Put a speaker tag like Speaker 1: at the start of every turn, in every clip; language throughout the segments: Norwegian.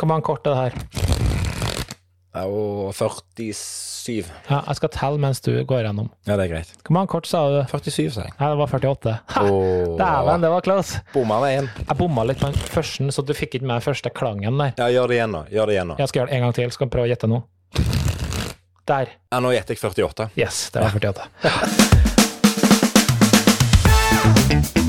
Speaker 1: Hvor mange kort er det her?
Speaker 2: Det er jo 47.
Speaker 1: Ja, jeg skal telle mens du går gjennom.
Speaker 2: Ja, det er greit.
Speaker 1: Hvor mange kort sa du?
Speaker 2: 47, sa jeg.
Speaker 1: Nei, det var 48.
Speaker 2: Oh.
Speaker 1: Dæven, det var close.
Speaker 2: Bomma med én.
Speaker 1: Jeg bomma litt på den første, så du fikk ikke med første klangen der.
Speaker 2: Ja, gjør det igjen nå. Gjør det igjen nå.
Speaker 1: Jeg skal gjøre det en gang til. Skal vi prøve å gjette nå? Der.
Speaker 2: Ja, nå gjetter jeg 48.
Speaker 1: Yes, det var 48. Du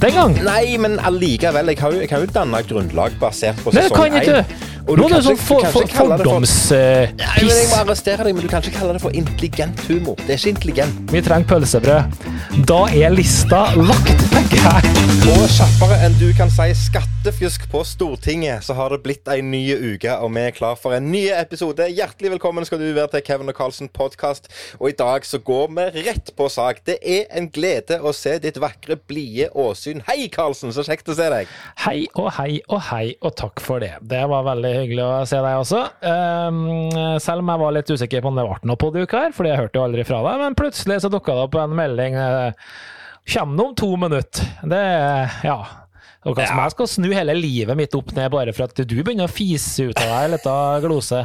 Speaker 1: ikke det engang!
Speaker 2: Nei, men allikevel. Jeg har jo, jeg har jo danna grunnlag basert på
Speaker 1: Det
Speaker 2: sesong
Speaker 1: kan ikke
Speaker 2: én.
Speaker 1: du!
Speaker 2: Og
Speaker 1: Nå er det
Speaker 2: kan
Speaker 1: sånn for, for,
Speaker 2: fordomspiss. for-
Speaker 1: fordomspiss.
Speaker 2: Jeg må arrestere deg, men du kan ikke kalle det for intelligent humor. Det er ikke intelligent.
Speaker 1: Vi trenger pølsebrød. Da er lista lagt, tenker jeg.
Speaker 2: Og kjappere enn du kan si skattefjusk på Stortinget, så har det blitt ei ny uke, og vi er klar for en ny episode. Hjertelig velkommen skal du være til Kevin og Carlsen podkast. Og i dag så går vi rett på sak. Det er en glede å se ditt vakre, blide åsyn. Hei, Carlsen, så kjekt å se deg.
Speaker 1: Hei og hei og hei, og takk for det. Det var veldig hyggelig å se deg også. Ehm, selv om jeg var litt usikker på om det ble noe på denne uka her, fordi jeg hørte jo aldri fra deg, men plutselig så dukka det opp en melding. eh, Kommer det om to minutter? Det Ja. Og hva som jeg skal snu hele livet mitt opp ned bare for at du begynner å fise ut av deg liten glose.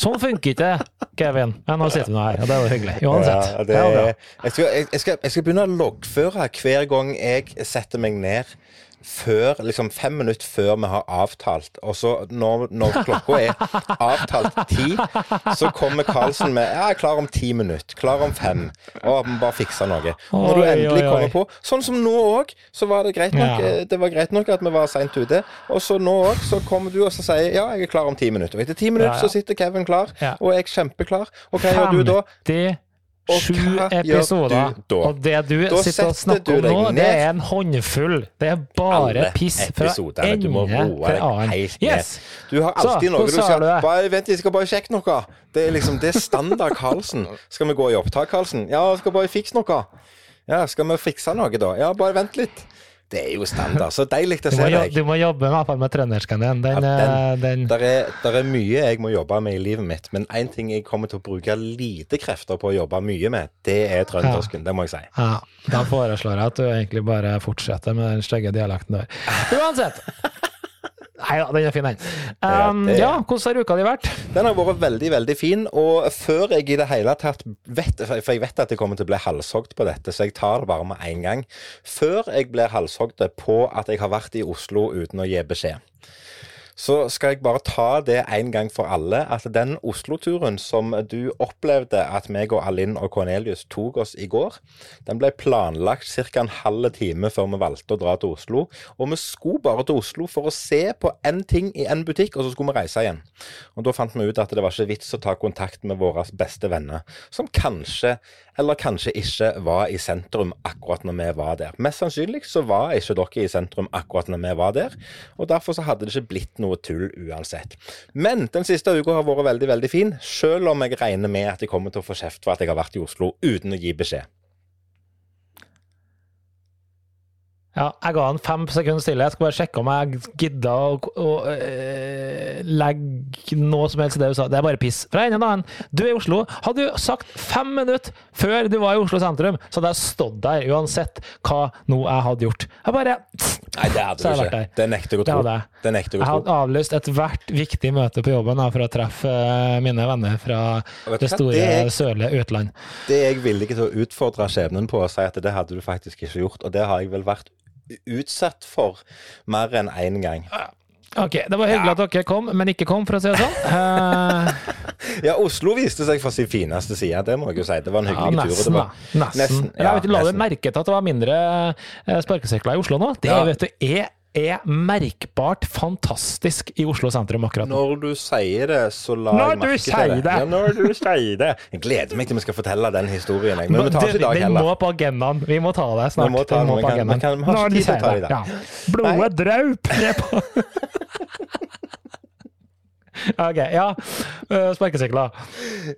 Speaker 1: Sånn funker ikke det, Kevin. Men nå sitter vi nå her, og det er jo hyggelig. Uansett.
Speaker 2: Ja, det,
Speaker 1: det
Speaker 2: jeg, skal, jeg, skal, jeg skal begynne å loggføre hver gang jeg setter meg ned. Før, liksom Fem minutter før vi har avtalt. Og så når, når klokka er avtalt ti, så kommer Karlsen med Ja, jeg er klar om ti minutter. Klar om fem. Og vi bare fikser noe. Og når du endelig kommer på Sånn som nå òg, så var det greit nok.
Speaker 1: Ja.
Speaker 2: Det var greit nok at vi var seint ute. Og så nå òg, så kommer du og så sier ja, jeg er klar om ti minutter. Og etter ti minutter
Speaker 1: Ja, ja.
Speaker 2: så sitter Kevin klar, og jeg er kjempeklar. Og hva gjør du da?
Speaker 1: 57
Speaker 2: hva
Speaker 1: episoder.
Speaker 2: du?
Speaker 1: Og det du
Speaker 2: Da
Speaker 1: sitter og snakker om nå, det er en håndfull. Det er bare piss fra ende til annen. Yes!
Speaker 2: Du har
Speaker 1: Så,
Speaker 2: alltid noe du skal
Speaker 1: du
Speaker 2: bare, Vent, jeg skal bare sjekke noe. Det er liksom, det er standard Karlsen. Skal vi gå i opptak, Karlsen? Ja, skal bare fikse noe. Ja, skal vi fikse noe, da? Ja, bare vent litt. Det er jo standard. Så deilig å se deg.
Speaker 1: du må jobbe i hvert fall med trøndersken din. Den,
Speaker 2: Ja,
Speaker 1: eh, den,
Speaker 2: Der er, mye jeg må jobbe med i livet mitt, men én ting jeg kommer til å bruke lite krefter på å jobbe mye med, det er trøndersken. Det må jeg si.
Speaker 1: ja, da foreslår jeg at du egentlig bare fortsetter med den stygge dialekten der. Uansett. Nei da, den er fin, den.
Speaker 2: Ja,
Speaker 1: Um, ja, hvordan har uka di vært?
Speaker 2: Den har vært veldig, veldig fin, og før jeg i det hele tatt vet For jeg vet at jeg kommer til å bli halshogd på dette, så jeg tar det bare med en gang. Før jeg blir halshogd på at jeg har vært i Oslo uten å gi beskjed. Så skal jeg bare ta det en gang for alle, at den Oslo-turen som du opplevde at meg og Alinn og Cornelius tok oss i går, den ble planlagt ca. en halv time før vi valgte å dra til Oslo. Og vi skulle bare til Oslo for å se på én ting i en butikk, og så skulle vi reise igjen. Og da fant vi ut at det var ikke vits å ta kontakt med våre beste venner, som kanskje, eller kanskje ikke, var i sentrum akkurat når vi var der. Mest sannsynlig så var ikke dere i sentrum akkurat når vi var der, og derfor så hadde det ikke blitt noe tull uansett. Men den siste uka har vært veldig, veldig fin, selv om jeg regner med at jeg kommer til å få kjeft for at jeg har vært i Oslo uten å gi beskjed.
Speaker 1: Ja, jeg ga han fem sekunder stille. Jeg skal bare sjekke om jeg gidda å, å øh, legge noe som helst i det du sa. Det er bare piss. Fra en til annen. Du er i Oslo. Hadde du sagt fem minutter før du var i Oslo sentrum, så hadde jeg stått der uansett hva nå jeg hadde gjort. Jeg bare
Speaker 2: Nei, det hadde du
Speaker 1: jeg
Speaker 2: ikke. Det nekter jeg å
Speaker 1: Det
Speaker 2: tro.
Speaker 1: jeg.
Speaker 2: Det
Speaker 1: Jeg
Speaker 2: jeg
Speaker 1: hadde avlyst ethvert viktig møte på jobben da, for å treffe øh, mine venner fra det store
Speaker 2: Det er-
Speaker 1: sørlige utland.
Speaker 2: Det er jeg villig til å utfordre skjebnen på å si at det hadde du faktisk ikke gjort, og det har jeg vel vært utsatt for mer enn én gang.
Speaker 1: Ok, det var hyggelig at dere kom, men ikke kom, for å si det sånn. Uh...
Speaker 2: Ja, Oslo viste seg fra sin fineste side, det må jeg jo si. Det var en
Speaker 1: Ja,
Speaker 2: hyggelig tur. og
Speaker 1: nesten,
Speaker 2: det var,
Speaker 1: Nesten.
Speaker 2: Nesten, ja,
Speaker 1: vet, ikke, la du merke til at det var mindre eh, sparkesykler i Oslo nå? Det
Speaker 2: Ja.
Speaker 1: vet du, er, er merkbart fantastisk i Oslo sentrum akkurat nå.
Speaker 2: Når du sier det, så la
Speaker 1: Når
Speaker 2: jeg merke til det.
Speaker 1: det.
Speaker 2: Ja, når du sier det. Jeg gleder meg til vi skal fortelle den historien. Men vi tar
Speaker 1: Det-
Speaker 2: ikke i dag
Speaker 1: Den må på agendaen. Vi må ta det snart.
Speaker 2: Vi må ta
Speaker 1: Den
Speaker 2: vi men kan-
Speaker 1: vi
Speaker 2: kan- vi har
Speaker 1: Når de sier
Speaker 2: ta det
Speaker 1: det. Ja. Blodet draup ned på Ok, ja. Eh, Sparkesykler.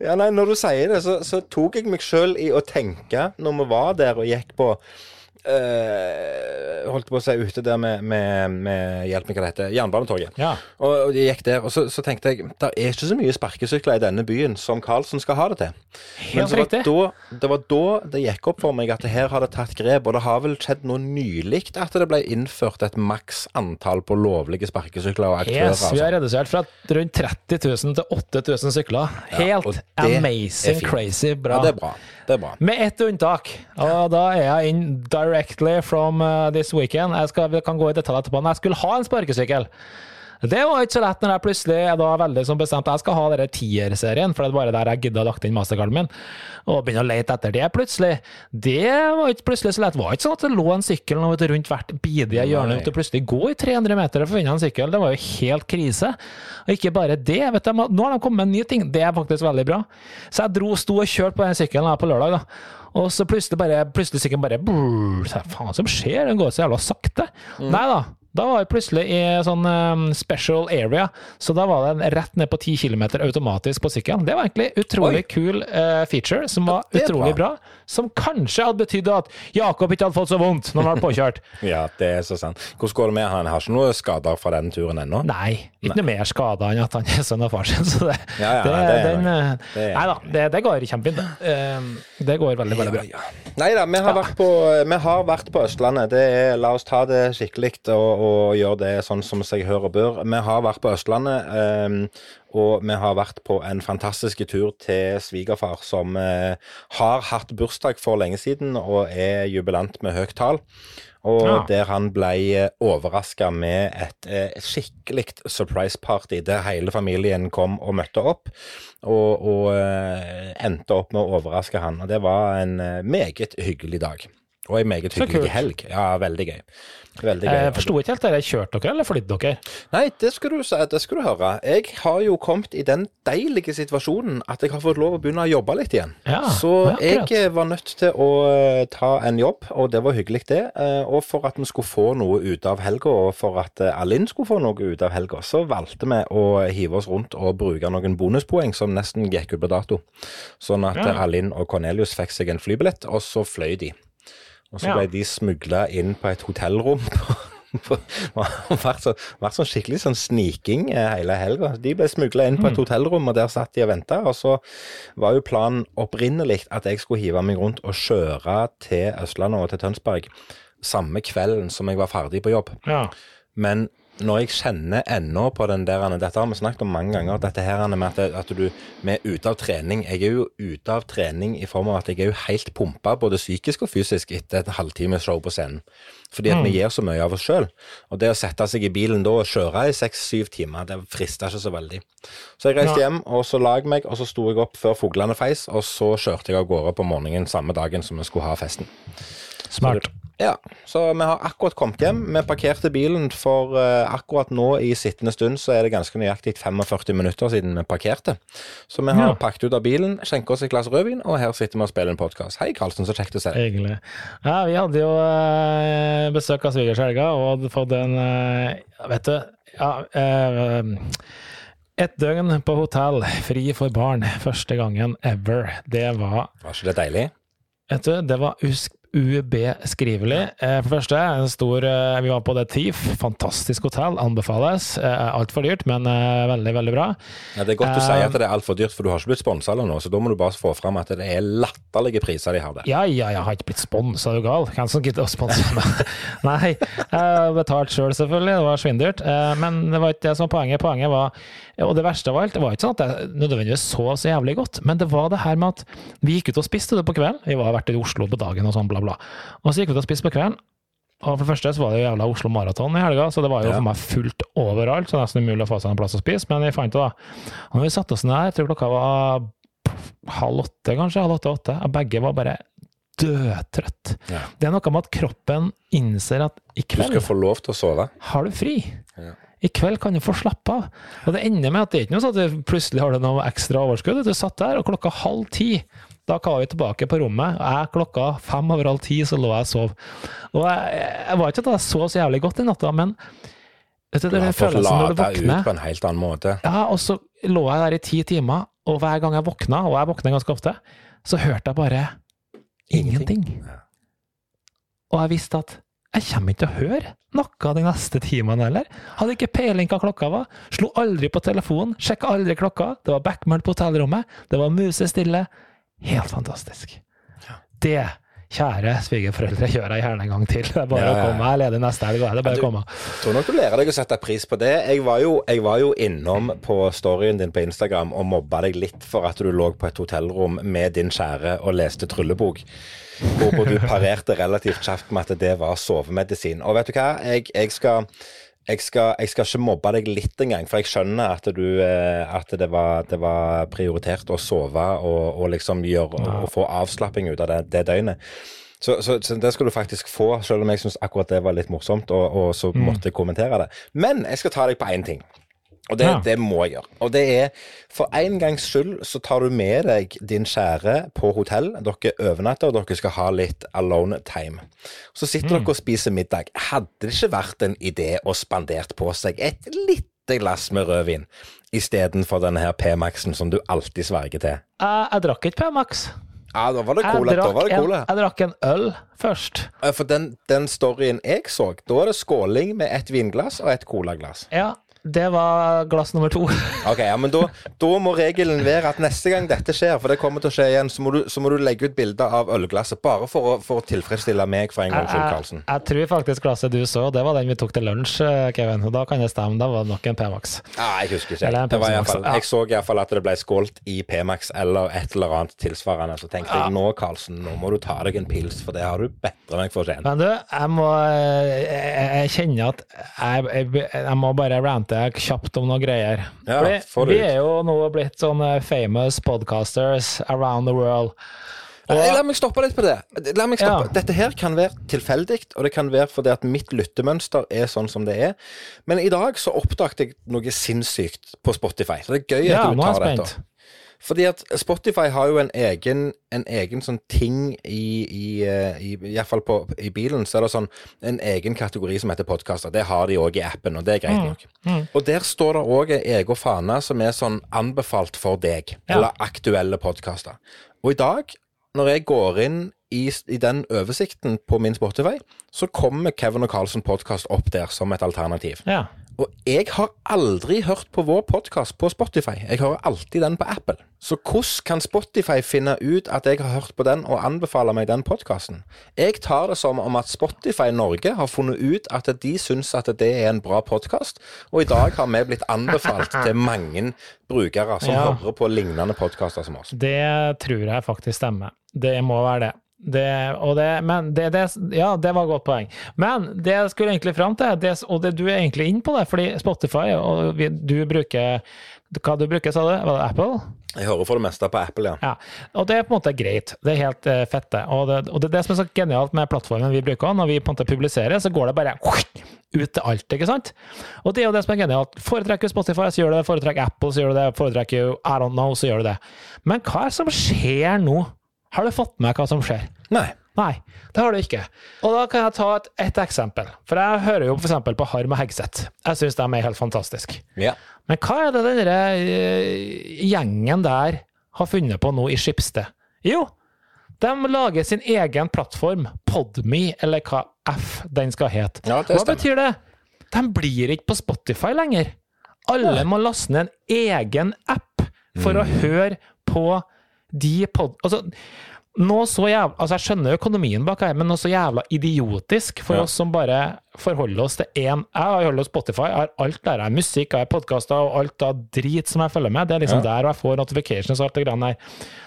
Speaker 2: Ja, nei, når du sier det, så, så tok jeg meg sjøl i å tenke når vi var der og gikk på eh, holdt på å si ute der med, med, med hjelp meg hva det heter, Jernbanetorget.
Speaker 1: Ja.
Speaker 2: Og, og jeg gikk der, og så, så tenkte jeg det er ikke så mye sparkesykler i denne byen som Karlsen skal ha det til. Men
Speaker 1: Helt
Speaker 2: var
Speaker 1: riktig.
Speaker 2: Da, det var da det gikk opp for meg at det her har det tatt grep, og det har vel skjedd noe nylig at det ble innført et maks antall på lovlige sparkesykler og aktører.
Speaker 1: Yes, vi har redusert fra rundt 30 000 til 8000 sykler. Helt
Speaker 2: er
Speaker 1: amazing, crazy bra.
Speaker 2: Ja, det er bra. Det er bra.
Speaker 1: Med ett unntak, og da er jeg in directly from uh, this weekend. Jeg skal, vi kan gå i detalj etterpå, men jeg skulle ha en sparkesykkel. Det var ikke så lett når jeg plutselig er da veldig som bestemt jeg skal ha denne tierserien, for det er bare der jeg gidder å lagt inn mastercarden min, og begynne å lete etter det plutselig. Det var ikke plutselig så lett. Det var ikke sånn at det lå en sykkel rundt hvert bidige hjørne. og plutselig gå i 300 meter og finne en sykkel. Det var jo helt krise. Og ikke bare det. vet du, Nå har de kommet med en ny ting. Det er faktisk veldig bra. Så jeg dro, sto og kjørte på den sykkelen her på lørdag. da. Og så plutselig bare, plutselig sykkelen bare brrr, så jeg, Faen, hva som skjer? Den går så jævla sakte. Nei da. Da var jeg plutselig i sånn um, special area, så da var den rett ned på 10 km automatisk på sykkelen. Det var egentlig utrolig
Speaker 2: Oi.
Speaker 1: kul eh, feature, som var utrolig
Speaker 2: bra.
Speaker 1: bra. Som kanskje hadde betydd at Jakob ikke hadde fått så vondt når han var påkjørt.
Speaker 2: Ja, det er så sant. Hvordan går det med han? Har ikke noe skader fra den turen ennå?
Speaker 1: Nei, ikke noe mer skader enn at han er sønn av far sin. Så det,
Speaker 2: Ja, ja,
Speaker 1: det,
Speaker 2: det
Speaker 1: den, eh,
Speaker 2: Det
Speaker 1: Nei da, det, det går kjempefint. Eh, Det går veldig, veldig bra.
Speaker 2: Ja. Nei da, vi vi har vært på Østlandet. Det er, la oss ta det skikkelig og, og gjøre det sånn som seg hør og bør. Vi har vært på Østlandet, ehm, og vi har vært på en fantastisk tur til svigerfar, som eh, har hatt bursdag for lenge siden og er jubilant med høyt tall. Og
Speaker 1: Ja.
Speaker 2: der han ble overraska med et eh, skikkelig surprise party der hele familien kom og møtte opp. Og, og eh, endte opp med å overraske han. Og det var en eh, meget hyggelig dag. Og en meget hyggelig helg. Ja, veldig gøy. Veldig gøy.
Speaker 1: Jeg forsto ikke helt det. Kjørte dere, eller flydde dere?
Speaker 2: Nei, det skal, du, det skal du høre. Jeg har jo kommet i den deilige situasjonen at jeg har fått lov å begynne å jobbe litt igjen.
Speaker 1: Ja,
Speaker 2: Så
Speaker 1: ja,
Speaker 2: jeg var nødt til å eh, ta en jobb, og det var hyggelig, det. Eh, Og for at vi skulle få noe ut av helga, og for at eh, Alinn skulle få noe ut av helga, så valgte vi å hive oss rundt og bruke noen bonuspoeng som nesten gikk ut på dato. Sånn at
Speaker 1: Ja.
Speaker 2: eh, Alinn og Cornelius fikk seg en flybillett, og så fløy de. Og så
Speaker 1: Ja.
Speaker 2: ble de smugla inn på et hotellrom. Det har vært, så, vært sånn skikkelig sånn sniking eh, hele helga. De ble smugla inn på et hotellrom, og der satt de og venta. Og så var jo planen opprinnelig at jeg skulle hive meg rundt og kjøre til Østlandet og til Tønsberg samme kvelden som jeg var ferdig på jobb.
Speaker 1: Ja.
Speaker 2: Men når jeg kjenner ennå på den der Dette har vi snakket om mange ganger. Dette her med at, at du vi er ute av trening. Jeg er jo ute av trening i form av at jeg er jo helt pumpa, både psykisk og fysisk, etter et halvtimes show på scenen. Fordi at vi gir så mye av oss sjøl. Og det å sette seg i bilen da og kjøre i seks-syv timer, det frister ikke så veldig. Så jeg reiste
Speaker 1: Ja.
Speaker 2: hjem, og så la jeg meg, og så sto jeg opp før fuglene feis, og så kjørte jeg av gårde på morgenen samme dagen som vi skulle ha festen.
Speaker 1: Smart.
Speaker 2: Ja, så vi har akkurat kommet hjem. Vi parkerte bilen for uh, akkurat nå i sittende stund, så er det ganske nøyaktig 45 minutter siden vi parkerte. Så vi har
Speaker 1: Ja.
Speaker 2: pakket ut av bilen, skjenket oss et glass rødvin, og her sitter vi og spiller en podkast. Hei, Karlsen, så kjekt å se deg.
Speaker 1: Hyggelig. Ja, vi hadde jo uh, besøk av svigers i helga, og hadde fått en uh, Vet du ja, Et døgn på hotell, fri for barn, første gangen ever. Det var
Speaker 2: Var ikke det deilig?
Speaker 1: Vet du, det var us- ubeskrivelig. Eh, For det første, en stor eh, Vi var på det Thief. Fantastisk hotell. Anbefales. Eh, Altfor dyrt, men veldig, veldig bra.
Speaker 2: Ja, Det er godt du
Speaker 1: Eh,
Speaker 2: sier at det er altfor dyrt, for du har ikke blitt sponsa eller noe, så da må du bare få fram at det er latterlige priser de har der.
Speaker 1: Ja, ja, jeg har ikke blitt sponsa, er du gal? Hvem som gidder å sponse meg? Nei, betalt sjøl, selv, selvfølgelig. Det var svindyrt. Men det var ikke det som var poenget. Poenget var, og det verste av alt, det var ikke sånn at jeg nødvendigvis så så jævlig godt, men det var det her med at vi gikk ut og spiste det på kvelden. Vi var vært i Oslo på dagen og sånn, bla, bla. Og så gikk vi ut og spiste på kvelden. Og for det første så var det jo jævla Oslo Maraton i helga, så det var jo
Speaker 2: Ja.
Speaker 1: for meg fullt overalt. Så nesten umulig å få seg en plass å spise, men vi fant det, da. Og når vi satte oss ned jeg tror klokka var halv åtte, kanskje, halv åtte-åtte, og begge var bare dødtrøtt.
Speaker 2: Ja.
Speaker 1: Det er noe med at kroppen innser at i
Speaker 2: Du skal
Speaker 1: kveld har du fri.
Speaker 2: Ja.
Speaker 1: I kveld kan du få slappe av. Og det ender med at det er ikke noe sånn at du plutselig har du noe ekstra overskudd. Du satt der, og klokka halv ti da var vi tilbake på rommet. Jeg klokka fem over halv ti så lå jeg og sov. Og jeg, jeg var ikke at jeg sov så jævlig godt i natta, men vet du,
Speaker 2: Du
Speaker 1: den
Speaker 2: har fått
Speaker 1: følelsen når du
Speaker 2: lada ut på en helt annen måte.
Speaker 1: ja, og så lå jeg der i ti timer, og hver gang jeg våkna, og jeg våkner ganske ofte, så hørte jeg bare ingenting.
Speaker 2: Ja.
Speaker 1: Og jeg visste at jeg kommer ikke til å høre noe de neste timene heller. Hadde ikke peiling hva klokka var. Slo aldri på telefonen, sjekka aldri klokka. Det var backmørkt på hotellrommet. Det var musestille. Helt fantastisk. Det, kjære svigerforeldre, gjør jeg gjerne en gang til. Det er bare
Speaker 2: Ja, ja,
Speaker 1: å komme. Jeg er ledig neste helg. Det er bare
Speaker 2: du-
Speaker 1: å komme.
Speaker 2: Jeg tror nok du lærer deg å sette pris på det. Jeg var, jo, jeg var jo innom på storyen din på Instagram og mobba deg litt for at du lå på et hotellrom med din kjære og leste tryllebok. Hvorpå du parerte relativt kjapt med at det var sovemedisin. Og vet du hva? Jeg, jeg skal jeg skal, jeg skal ikke mobbe deg litt engang, for jeg skjønner at, du, eh, at det, var, det var prioritert å sove og, og liksom gjøre, og, og få avslapping ut av det, det døgnet. Så, så, så det skal du faktisk få, selv om jeg syns akkurat det var litt morsomt, og, og så måtte jeg kommentere det. Men jeg skal ta deg på én ting. Og det,
Speaker 1: Ja.
Speaker 2: det må jeg gjøre. Og det er for en gangs skyld så tar du med deg din kjære på hotell. Dere overnatter, og dere skal ha litt alone time. Så sitter dere og spiser middag. Hadde det ikke vært en idé å spandert på seg et lite glass med rødvin istedenfor denne her P-Maxen som du alltid sverger til?
Speaker 1: Jeg, jeg drakk ikke P-Max.
Speaker 2: Ja, da var det
Speaker 1: Jeg
Speaker 2: cola. Da
Speaker 1: drakk,
Speaker 2: var det
Speaker 1: en, jeg drakk en øl først.
Speaker 2: Eh, For den, den storyen jeg så, da er det skåling med et vinglass og et colaglass.
Speaker 1: Ja, det var glass nummer to.
Speaker 2: Ok, ja, men da, da må regelen være at neste gang dette skjer, for det kommer til å skje igjen, så må du, så må du legge ut bilder av ølglasset, bare for å, for å tilfredsstille meg for en gangs skyld, Karlsen.
Speaker 1: jeg tror faktisk glasset du så, det var den vi tok til lunsj, eh, Kevin. Og da kan det stemme, da var det nok en P-Max.
Speaker 2: Ja, jeg husker ikke. Det var i hvert fall, jeg så iallfall at det ble skålt i P-Max eller et eller annet tilsvarende. Så tenkte jeg nå, Karlsen, nå må du ta deg en pils, for det har du bedre meg fortjent.
Speaker 1: Men du, jeg må Jeg, jeg kjenner at jeg, jeg, jeg må bare rante kjapt om noen greier.
Speaker 2: Ja,
Speaker 1: Fordi vi er jo nå blitt sånne famous podcasters around the world. Og,
Speaker 2: Eh, La meg stoppe litt på det. La meg stoppe.
Speaker 1: Ja.
Speaker 2: Dette her kan være tilfeldig, og det kan være fordi at mitt lyttemønster er sånn som det er. Men i dag så oppdaget jeg noe sinnssykt på Spotify. Så det er gøy
Speaker 1: ja,
Speaker 2: du tar
Speaker 1: jeg
Speaker 2: dette. Fordi at Spotify har jo en egen, en egen sånn ting i, i, eh, i, i hvert fall på, i bilen, så er det sånn en egen kategori som heter podkaster. Det har de òg i appen, og det er greit
Speaker 1: Mm.
Speaker 2: nok. Og der står det òg en egen fane som er sånn anbefalt for deg,
Speaker 1: Ja.
Speaker 2: eller aktuelle podkaster. Og i dag, når jeg går inn i, i den oversikten på min Spotify, så kommer Kevin og Carlsen podkast opp der som et alternativ.
Speaker 1: Ja.
Speaker 2: Og jeg har aldri hørt på vår podkast på Spotify. Jeg hører alltid den på Apple. Så hvordan kan Spotify finne ut at jeg har hørt på den og anbefale meg den podkasten? Jeg tar det som om at Spotify Norge har funnet ut at de syns at det er en bra podkast, og i dag har vi blitt anbefalt til mange brukere som
Speaker 1: Ja.
Speaker 2: hører på lignende podkaster som oss.
Speaker 1: Det tror jeg faktisk stemmer. Det må være det. Det, og det, men det, det, ja, det var et godt poeng. Men det jeg skulle egentlig fram til, det, og det, du er egentlig inne på det, fordi Spotify, og du bruker Hva du bruker, sa du? Var det Apple?
Speaker 2: Jeg hører for det meste på Apple, ja.
Speaker 1: Ja, og det er på en måte greit. Det er helt uh, fett, det. Og, det. og det er det som er så genialt med plattformen vi bruker. Når vi på en måte publiserer, så går det bare ut til alt, ikke sant? Og det er jo det som er genialt. Foretrekker du Spotify, så gjør du det. Foretrekker Apple, så gjør du det. Foretrekker I don't know, så gjør du det. Men hva er det som skjer nå? Har du fått med hva som skjer?
Speaker 2: Nei.
Speaker 1: Nei, det har du ikke. Og da kan jeg ta et, et eksempel. For jeg hører jo f.eks. på Harm og Hegseth. Jeg syns de er helt fantastiske.
Speaker 2: Ja.
Speaker 1: Men hva er det den derre, eh, gjengen der har funnet på nå i Skipsted? Jo, de lager sin egen plattform, Podme, eller hva F den skal hete.
Speaker 2: Ja,
Speaker 1: hva betyr det? De blir ikke på Spotify lenger. Alle må laste ned en egen app for å
Speaker 2: Mm.
Speaker 1: høre på de pod... Altså, nå så jævla, altså Jeg skjønner økonomien bak her, men noe så jævla idiotisk for
Speaker 2: Ja.
Speaker 1: oss som bare forholder oss til én Jeg holder oss Spotify, jeg har alt der. Jeg har musikk, jeg har podkaster og alt av drit som jeg følger med. Det er liksom
Speaker 2: Ja.
Speaker 1: der, jeg får notifications og alt det greiene der.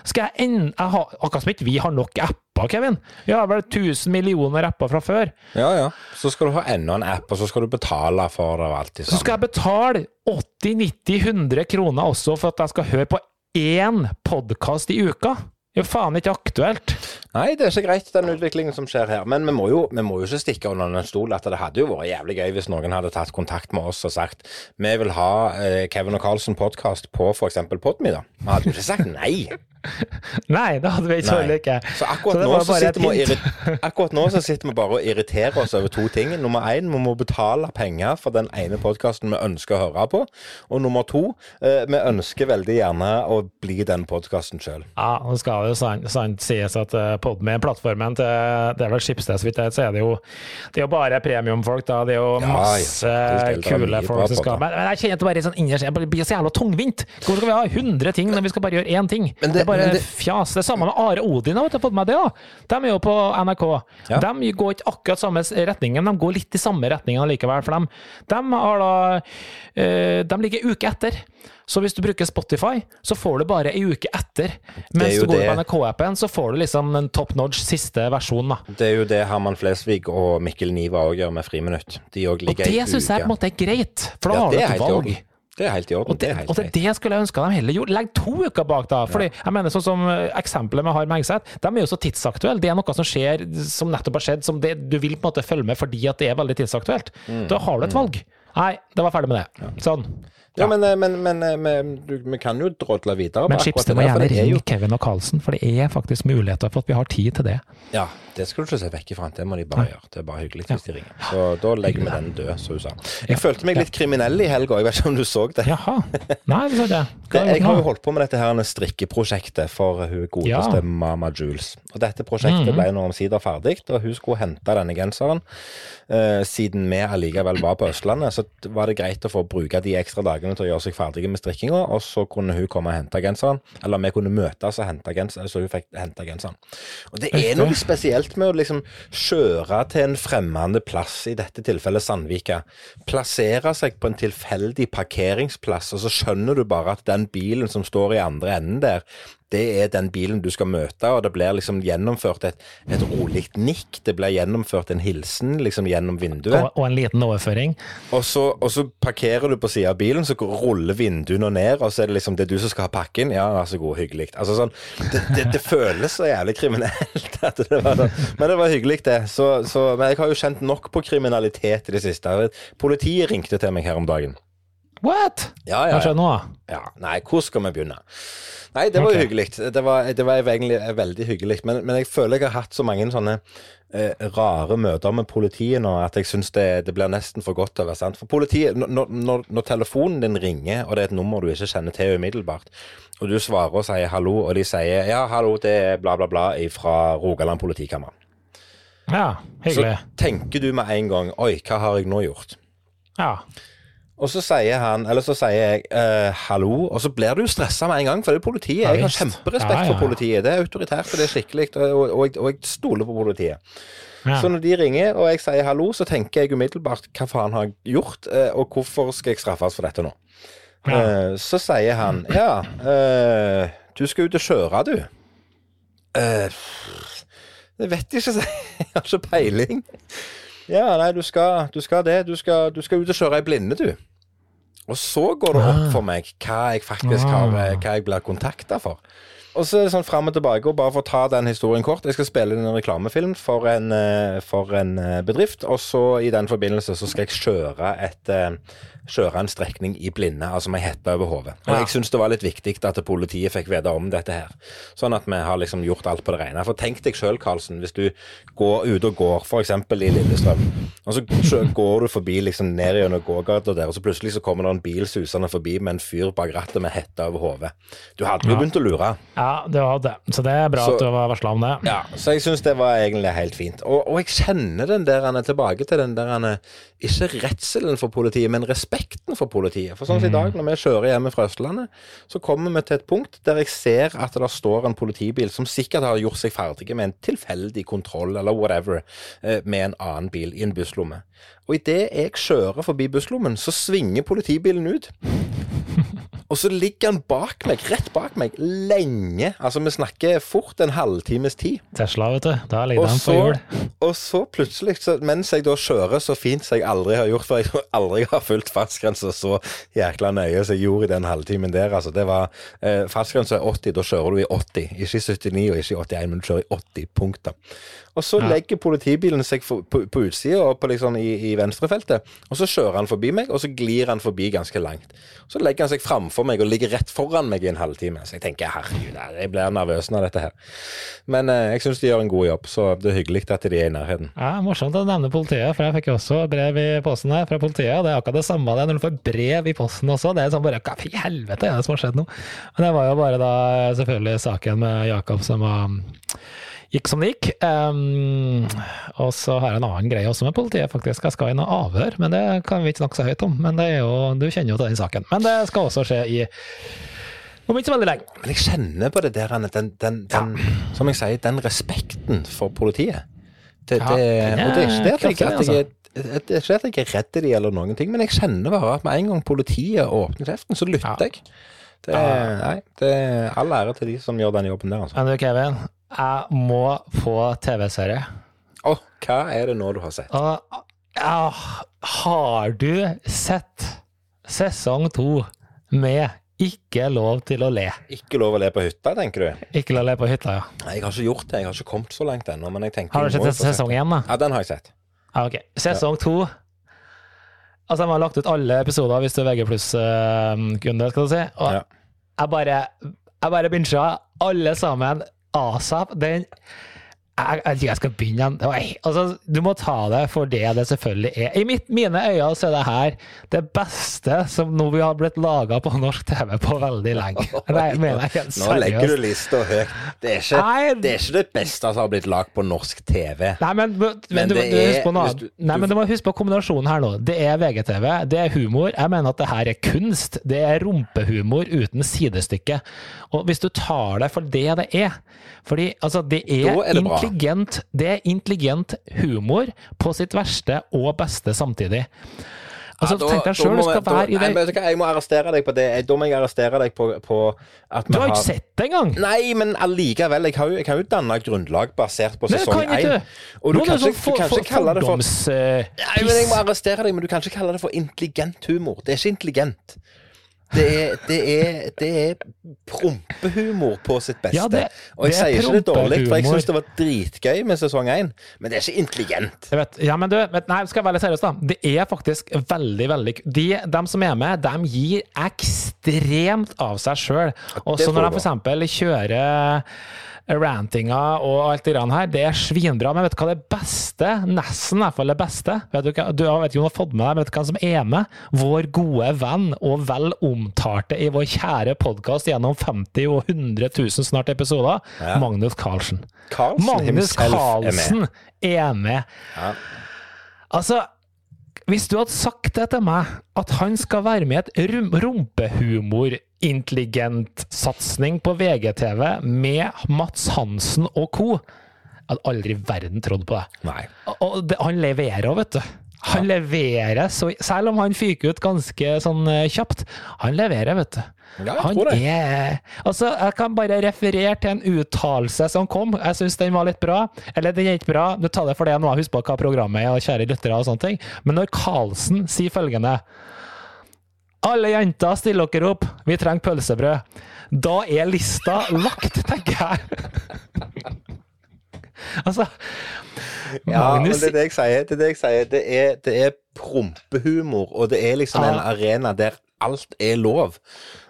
Speaker 1: Skal jeg enda jeg har, Akkurat som ikke vi har nok apper, Kevin. Vi har vel 1000 millioner apper fra før.
Speaker 2: ja, ja. Så skal du ha enda en app, og så skal du betale for det og alltid
Speaker 1: Så skal jeg betale 80-90-100 kroner også for at jeg skal høre på én podkast i uka. Det er jo faen ikke aktuelt.
Speaker 2: Nei, det er ikke greit, den utviklingen som skjer her. Men vi må jo, vi må jo ikke stikke under en stol at det hadde jo vært jævlig gøy hvis noen hadde tatt kontakt med oss og sagt vi vil ha eh, Kevin og Carlsen podkast på f.eks. Podme, da. Vi hadde jo ikke sagt nei.
Speaker 1: Nei, det hadde vi ikke heller ikke.
Speaker 2: Så akkurat,
Speaker 1: så,
Speaker 2: nå så akkurat nå så sitter vi bare og irriterer oss over to ting. Nummer én, vi må betale penger for den ene podkasten vi ønsker å høre på. Og nummer to, eh, vi ønsker veldig gjerne å bli den podkasten sjøl.
Speaker 1: Ja, nå skal det jo sant, sant sies at uh, Podme, plattformen til det er vel Schibsted, så vidt jeg vet, så er det jo det er jo bare premiumfolk, da. Det er jo
Speaker 2: Ja, ja.
Speaker 1: masse
Speaker 2: er
Speaker 1: kule folk som skal
Speaker 2: med,
Speaker 1: Men jeg kjenner at det bare er sånn innerst Jeg blir så jævla tungvint. Hvorfor skal vi ha 100 ting når vi skal bare gjøre én ting?
Speaker 2: Men
Speaker 1: det,
Speaker 2: det-
Speaker 1: er bare
Speaker 2: men det-
Speaker 1: fjas. Det samme med Are Odin, har du fått med det? da? De er jo på NRK.
Speaker 2: Ja.
Speaker 1: De går ikke akkurat samme retningen, de går litt i samme retningen likevel. For dem. de har da eh, De ligger uke etter. Så hvis du bruker Spotify, så får du bare ei uke etter. Mens du går
Speaker 2: det-
Speaker 1: på NRK-appen, så får du liksom en top notch siste versjon. da.
Speaker 2: Det er jo det Herman Flesvig og Mikkel Niva òg gjør med Friminutt. De òg
Speaker 1: Og det
Speaker 2: ei
Speaker 1: syns jeg på en måte er greit, for da
Speaker 2: Ja,
Speaker 1: har du et valg.
Speaker 2: Det er helt i orden.
Speaker 1: Og det,
Speaker 2: det
Speaker 1: og det er det jeg skulle ønske de heller gjorde. Legg to uker bak, da. Fordi jeg mener sånn som Eksempelet vi har med Harm Engseth, de er jo så tidsaktuelle. Det er noe som skjer, som nettopp har skjedd, som det, du vil på en måte følge med fordi at det er veldig tidsaktuelt.
Speaker 2: Mm.
Speaker 1: Da har du et valg. Nei, det var ferdig med det. Sånn.
Speaker 2: Ja, men, eh, men, men, eh, men du, vi kan jo drodle videre.
Speaker 1: Men
Speaker 2: det
Speaker 1: må gjerne
Speaker 2: er
Speaker 1: ringe Kevin og Carlsen, for det er faktisk muligheter for at vi har tid til det.
Speaker 2: Ja, det skal du ikke se vekk ifra. Det må de bare gjøre. Det er bare hyggelig hvis de ringer. Så da legger vi den død, som hun sa. Jeg følte meg litt kriminell i helga, jeg vet ikke om du så det.
Speaker 1: Jaha. Nei, det
Speaker 2: det.
Speaker 1: Det,
Speaker 2: jeg har jo holdt på med dette her strikkeprosjektet for hun godeste
Speaker 1: Ja.
Speaker 2: Mama Jules. Og dette prosjektet ble nå omsider ferdig, og hun skulle hente denne genseren. Eh, siden vi allikevel var på Østlandet, så var det greit å få bruke de ekstra dagene til å gjøre seg ferdige med strikkinga, og så kunne hun komme og hente genseren. Eller vi kunne møtes og hente genseren, så hun fikk hente genseren. Og det er noe spesielt med å liksom kjøre til en fremmede plass, i dette tilfellet Sandvika. Plassere seg på en tilfeldig parkeringsplass, og så skjønner du bare at den bilen som står i andre enden der, det er den bilen du skal møte, og det blir liksom gjennomført et, et rolig nikk. Det blir gjennomført en hilsen liksom gjennom vinduet.
Speaker 1: Og, og en liten overføring.
Speaker 2: Og så, og så parkerer du på siden av bilen, så ruller vinduene ned, og så er det liksom det er du som skal ha pakken. Ja, vær så god, hyggelig. Altså sånn, det, det, det føles så jævlig kriminelt. At det var sånn. Men det var hyggelig, det. Så, så, men jeg har jo kjent nok på kriminalitet i det siste. Politiet ringte til meg her om dagen.
Speaker 1: What?
Speaker 2: Ja,
Speaker 1: Hva
Speaker 2: ja,
Speaker 1: skjer
Speaker 2: ja.
Speaker 1: nå,
Speaker 2: ja. Nei, hvor skal vi begynne? Nei, det var
Speaker 1: okay.
Speaker 2: Hyggelig. Det var, det var egentlig veldig hyggelig. Men, men jeg føler jeg har hatt så mange sånne eh, rare møter med politiet nå at jeg syns det, det blir nesten for godt være sant. For politiet, når, når, når telefonen din ringer, og det er et nummer du ikke kjenner til umiddelbart, og du svarer og sier hallo, og de sier ja, hallo, det er bla, bla, bla fra Rogaland politikammer,
Speaker 1: Ja, hyggelig.
Speaker 2: så tenker du med en gang oi, hva har jeg nå gjort?
Speaker 1: Ja.
Speaker 2: Og så sier han, eller så sier jeg eh, hallo, og så blir du stressa med en gang, for det er politiet. Jeg har kjemperespekt
Speaker 1: Ja, ja, ja.
Speaker 2: for politiet. Det er autoritært, og det er skikkelig, og, og, og, jeg- og jeg stoler på politiet.
Speaker 1: ja.
Speaker 2: Så når de ringer, og jeg sier hallo, så tenker jeg umiddelbart hva faen har jeg gjort, eh, og hvorfor skal jeg straffes for dette nå? Eh, så sier han ja, eh, du skal ut og kjøre, du. det vet jeg ikke, sier jeg. Jeg har ikke peiling. Ja, nei, du skal, du skal det. Du skal, du skal ut og kjøre i blinde, du. Og så går det opp
Speaker 1: Ah.
Speaker 2: for meg hva jeg faktisk har, eh, hva jeg blir kontakta for. Og så er det sånn fram og tilbake, og bare for å ta den historien kort. Jeg skal spille inn en reklamefilm for en, eh, for en eh, bedrift, og så i den forbindelse så skal jeg kjøre et eh, Kjøre en strekning i blinde, altså med hetta over hodet. Og jeg syns det var litt viktig at politiet fikk vite om dette her. Sånn at vi har liksom gjort alt på det rene. For tenk deg sjøl, Karlsen, hvis du går ute og går, f.eks. i Lillestrøm, og så går du forbi liksom ned gjennom gågata der, og så plutselig så kommer det en bil susende forbi med en fyr bak rattet med hetta over hodet. Du hadde jo begynt å lure.
Speaker 1: Ja, det var det. Så det er bra
Speaker 2: Så-
Speaker 1: at du var varsla om det.
Speaker 2: Ja, så jeg syns det var egentlig helt fint. Og, og jeg kjenner den der han er tilbake til den der han er ikke redselen for politiet, men respekten for politiet. For sånn som i dag, når vi kjører hjemme fra Østlandet, så kommer vi til et punkt der jeg ser at det står en politibil som sikkert har gjort seg ferdig med en tilfeldig kontroll eller whatever, eh, med en annen bil i en busslomme. Og idet jeg kjører forbi busslommen, så svinger politibilen ut. Og så ligger han bak meg, rett bak meg, lenge. Altså, vi snakker fort en halvtimes tid.
Speaker 1: Tesla, vet du. Da ligger
Speaker 2: Og
Speaker 1: den på hjul.
Speaker 2: og så plutselig, så, mens jeg da kjører så fint som jeg aldri har gjort, for jeg aldri har fulgt fartsgrensa så jækla nøye som jeg gjorde i den halvtimen der, altså. Det var eh, Fartsgrensa er 80, da kjører du i 80. Ikke i 79 og ikke i 81, men du kjører i 80, punktum. Og så legger politibilen seg for, på, på utsida og på liksom i, i venstrefeltet, og så kjører han forbi meg, og så glir han forbi ganske langt. Så legger han seg framfor meg og ligger rett foran meg i en halvtime. Så jeg tenker herregud, jeg blir nervøs av dette her. Men eh, jeg syns de gjør en god jobb, så det er hyggelig at de er i nærheten.
Speaker 1: Ja, Morsomt å nevne politiet, for jeg fikk jo også brev i posten her fra politiet. og Det er akkurat det samme det når du får brev i posten også. Det er sånn bare Hva i helvete er det som har skjedd nå? Men det var jo bare da selvfølgelig saken med Jakob som var gikk som det gikk. Um, og så har jeg en annen greie også med politiet, faktisk. Jeg skal i noe avhør, men det kan vi ikke snakke så høyt om. Men det er jo, du kjenner jo til den saken. Men det skal også skje i om ikke så veldig lenge.
Speaker 2: Men jeg kjenner på det der, den, den, den, ja. som jeg sier, den respekten for politiet. Det,
Speaker 1: Ja,
Speaker 2: det, og det er ikke det at jeg,
Speaker 1: kraftig,
Speaker 2: at jeg, det er ikke at jeg er redd de eller noen ting, men jeg kjenner bare at med en gang politiet åpner kjeften, så lytter jeg. Det, nei, det er all ære til de som gjør den jobben der, altså.
Speaker 1: Men du, Kevin, jeg må få TV-serie.
Speaker 2: Å, hva er det nå du har sett?
Speaker 1: Og ja, har du sett sesong to med Ikke lov til å le?
Speaker 2: Ikke lov å le på hytta, tenker du?
Speaker 1: Ikke lov å le på hytta, ja.
Speaker 2: Nei, Jeg har ikke gjort det, jeg har ikke kommet så langt ennå, men jeg tenker
Speaker 1: Har du sett sesong én, da?
Speaker 2: Ja, den har jeg sett.
Speaker 1: Ja, ok. Sesong to Altså, de har lagt ut alle episoder hvis du er VG pluss-kunde, skal du si. Og
Speaker 2: Ja.
Speaker 1: jeg bare Jeg bare bincha alle sammen asap. Den er jeg, jeg jeg skal begynne igjen. Altså, du må ta det for det det selvfølgelig er. I mitt, mine øyne så er det her det beste som nå vi har blitt laga på norsk TV på veldig lenge. Nei, mener jeg helt
Speaker 2: Nå legger du
Speaker 1: seriøst.
Speaker 2: lista høyt. Det er, ikke,
Speaker 1: Nei.
Speaker 2: det er ikke det beste som har blitt lagd på norsk TV.
Speaker 1: Nei, men, men,
Speaker 2: Men
Speaker 1: du, du, på
Speaker 2: er-
Speaker 1: annet.
Speaker 2: du-
Speaker 1: Nei, men du må huske på kombinasjonen her nå. Det er VGTV, det er humor. Jeg mener at det her er kunst. Det er rumpehumor uten sidestykke. Og hvis du tar det for det det er Fordi altså, det er,
Speaker 2: Da er det bra.
Speaker 1: Intelligent Det er intelligent humor på sitt verste og beste samtidig. Altså,
Speaker 2: Ja, da-
Speaker 1: tenk deg sjøl, du skal
Speaker 2: jeg- da-
Speaker 1: i det
Speaker 2: nei, men Jeg må arrestere deg på det. Da må jeg arrestere deg på, på at vi
Speaker 1: Du har
Speaker 2: har
Speaker 1: ikke sett det engang!
Speaker 2: Nei, men allikevel. Jeg har jo, jeg har danna grunnlag basert på sesong én. Og du
Speaker 1: Nå
Speaker 2: kan
Speaker 1: det
Speaker 2: ikke,
Speaker 1: sånn
Speaker 2: du kan ikke kalle det for
Speaker 1: fordoms...
Speaker 2: Nei, men Jeg må arrestere deg, men du kan ikke kalle det for intelligent humor. Det er ikke intelligent. Det er, det er, det er prompehumor på sitt beste.
Speaker 1: Ja, det-
Speaker 2: og jeg
Speaker 1: er
Speaker 2: sier ikke det dårlig, for jeg syns det var dritgøy med sesong én, men det er ikke intelligent.
Speaker 1: Jeg vet, ja, men du, vet, nei, skal jeg være litt seriøs da. Det er faktisk veldig, veldig de, de som er med, de gir ekstremt av seg sjøl. Og så når de eksempel kjører rantinga og alt det grann her, det er svinbra. Men vet du hva det beste, nesten i hvert fall det beste, vet du, hva- du vet ikke om du har fått med deg, men vet du hva som er med? Vår gode venn og vel omtalte i vår kjære podkast gjennom 50 og 100 000 snart episoder,
Speaker 2: Ja.
Speaker 1: Magnus Carlsen.
Speaker 2: Carlsen
Speaker 1: Magnus
Speaker 2: Carlsen er med.
Speaker 1: Er med.
Speaker 2: Ja.
Speaker 1: Altså, hvis du hadde sagt det til meg, at han skal være med i et rum rumpehumor-intelligent satsing på VGTV med Mats Hansen og co., jeg hadde aldri i verden trodd på det.
Speaker 2: Nei.
Speaker 1: Og det, han leverer òg, vet du. Han leverer så Selv om han fyker ut ganske sånn eh, kjapt, han leverer, vet du.
Speaker 2: Ja, jeg
Speaker 1: han
Speaker 2: tror det.
Speaker 1: er Altså, jeg kan bare referere til en uttalelse som kom. Jeg syns den var litt bra. Eller den er ikke bra, du tar det for det nå, husk på hva programmet er, og kjære lyttere og sånne ting. Men når Karlsen sier følgende Alle jenter, still dere opp, vi trenger pølsebrød. Da er lista lagt, tenker jeg. altså
Speaker 2: Ja, men det er det jeg sier. Det er det jeg sier. Det er, det er prompehumor, og det er liksom en arena der alt er lov.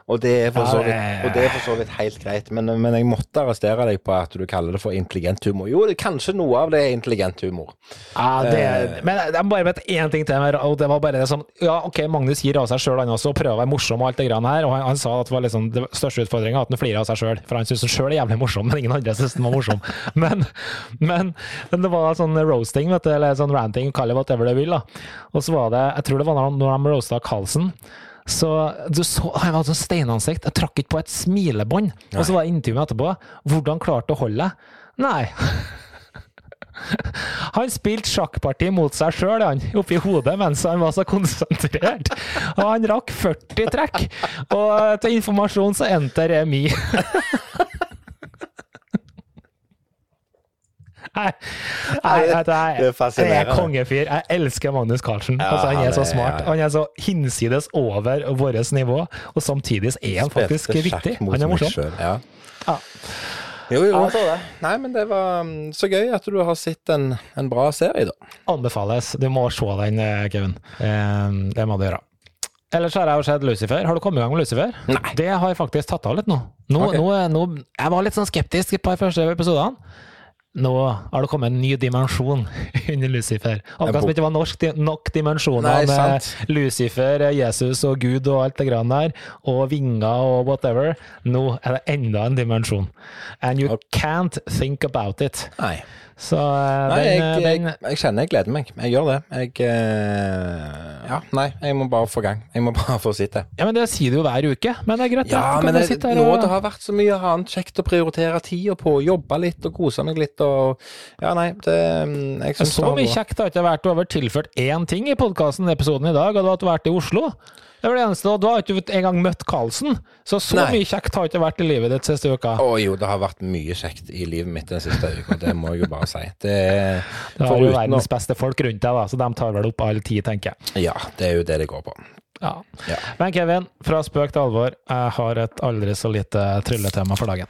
Speaker 2: Og det er for så vidt, for så vidt helt greit, men, men jeg måtte arrestere deg på at du kaller det for intelligent humor. Jo, det, kanskje noe av det er intelligent humor.
Speaker 1: Ja, det,
Speaker 2: uh,
Speaker 1: men jeg må bare vite én ting til, meg og det var bare det som Ja, OK, Magnus gir av seg sjøl, han også, og prøver å være morsom og alt det grann her. Og han, han sa at det var liksom det største utfordringa at han flirer av seg sjøl, for han syns han sjøl er jævlig morsom, men ingen andre syns han var morsom. Men, men, men det var sånn roasting, vet du, eller sånn ranting, kall det whatever du vil, da. Og så var det, jeg tror det var når de roasta Carlsen. Så du så, Han hadde sånn steinansikt. Jeg trakk ikke på et smilebånd. Og så var det intervjuet etterpå. Hvordan klarte å holde deg? Nei. Han spilte sjakkparti mot seg sjøl oppi hodet mens han var så konsentrert. Og han rakk 40 trekk. Og til informasjon så endte remis. Nei, nei,
Speaker 2: Det er fascinerende.
Speaker 1: jeg er kongefyr. Jeg elsker Magnus Carlsen.
Speaker 2: Ja,
Speaker 1: altså, han er så smart. Han er så hinsides over vårt nivå, og samtidig er han faktisk
Speaker 2: vittig.
Speaker 1: Han er morsom.
Speaker 2: Ja.
Speaker 1: Ja.
Speaker 2: Jo, jo. Nei, men det var mm, så gøy at du har sett en, en bra serie, da.
Speaker 1: Anbefales. Du må se den, eh, Kevin. Eh, Det må du gjøre. Ellers har jeg jo sett Lucifer. Har du kommet i gang med Lucifer?
Speaker 2: Nei.
Speaker 1: Det har jeg faktisk tatt av litt nå. Nå,
Speaker 2: okay.
Speaker 1: nå, nå Jeg var litt sånn skeptisk et par første episodene. Nå har det kommet en ny dimensjon under Lucifer. Akkurat som ikke var norsk nok dimensjoner
Speaker 2: Nei,
Speaker 1: med
Speaker 2: sant.
Speaker 1: Lucifer, Jesus og Gud og alt det grann der, og vinger og whatever. Nå er det enda en dimensjon. And you can't think about it.
Speaker 2: Nei.
Speaker 1: Så eh,
Speaker 2: Nei,
Speaker 1: den,
Speaker 2: jeg,
Speaker 1: den
Speaker 2: jeg, jeg kjenner jeg gleder meg. Jeg gjør det. Jeg eh, Ja, nei, jeg må bare få gang. Jeg må bare få sitte.
Speaker 1: Ja, men det sier du jo hver uke. Men det er greit,
Speaker 2: Ja,
Speaker 1: da.
Speaker 2: men
Speaker 1: her
Speaker 2: nå
Speaker 1: og-
Speaker 2: det har vært så mye annet kjekt å prioritere tida på. Jobbe litt og kose meg litt og Ja, nei, det mm, Jeg syns
Speaker 1: Så mye kjekt har ikke vært å ha vært tilført én ting i podkasten episoden i dag, og det var at du har vært i Oslo. Det var det eneste, og Du har ikke engang møtt Karlsen, så så
Speaker 2: Nei.
Speaker 1: mye kjekt har ikke vært i livet ditt siste uka.
Speaker 2: Å jo, det har vært mye kjekt i livet mitt den siste uka, det må jeg jo bare si. Det,
Speaker 1: Du har jo verdens beste folk rundt deg, da, så de tar vel opp all tid, tenker jeg.
Speaker 2: Ja, det er jo det det går på.
Speaker 1: Ja.
Speaker 2: Ja.
Speaker 1: Men Kevin, fra spøk til alvor, jeg har et aldri så lite trylletema for dagen.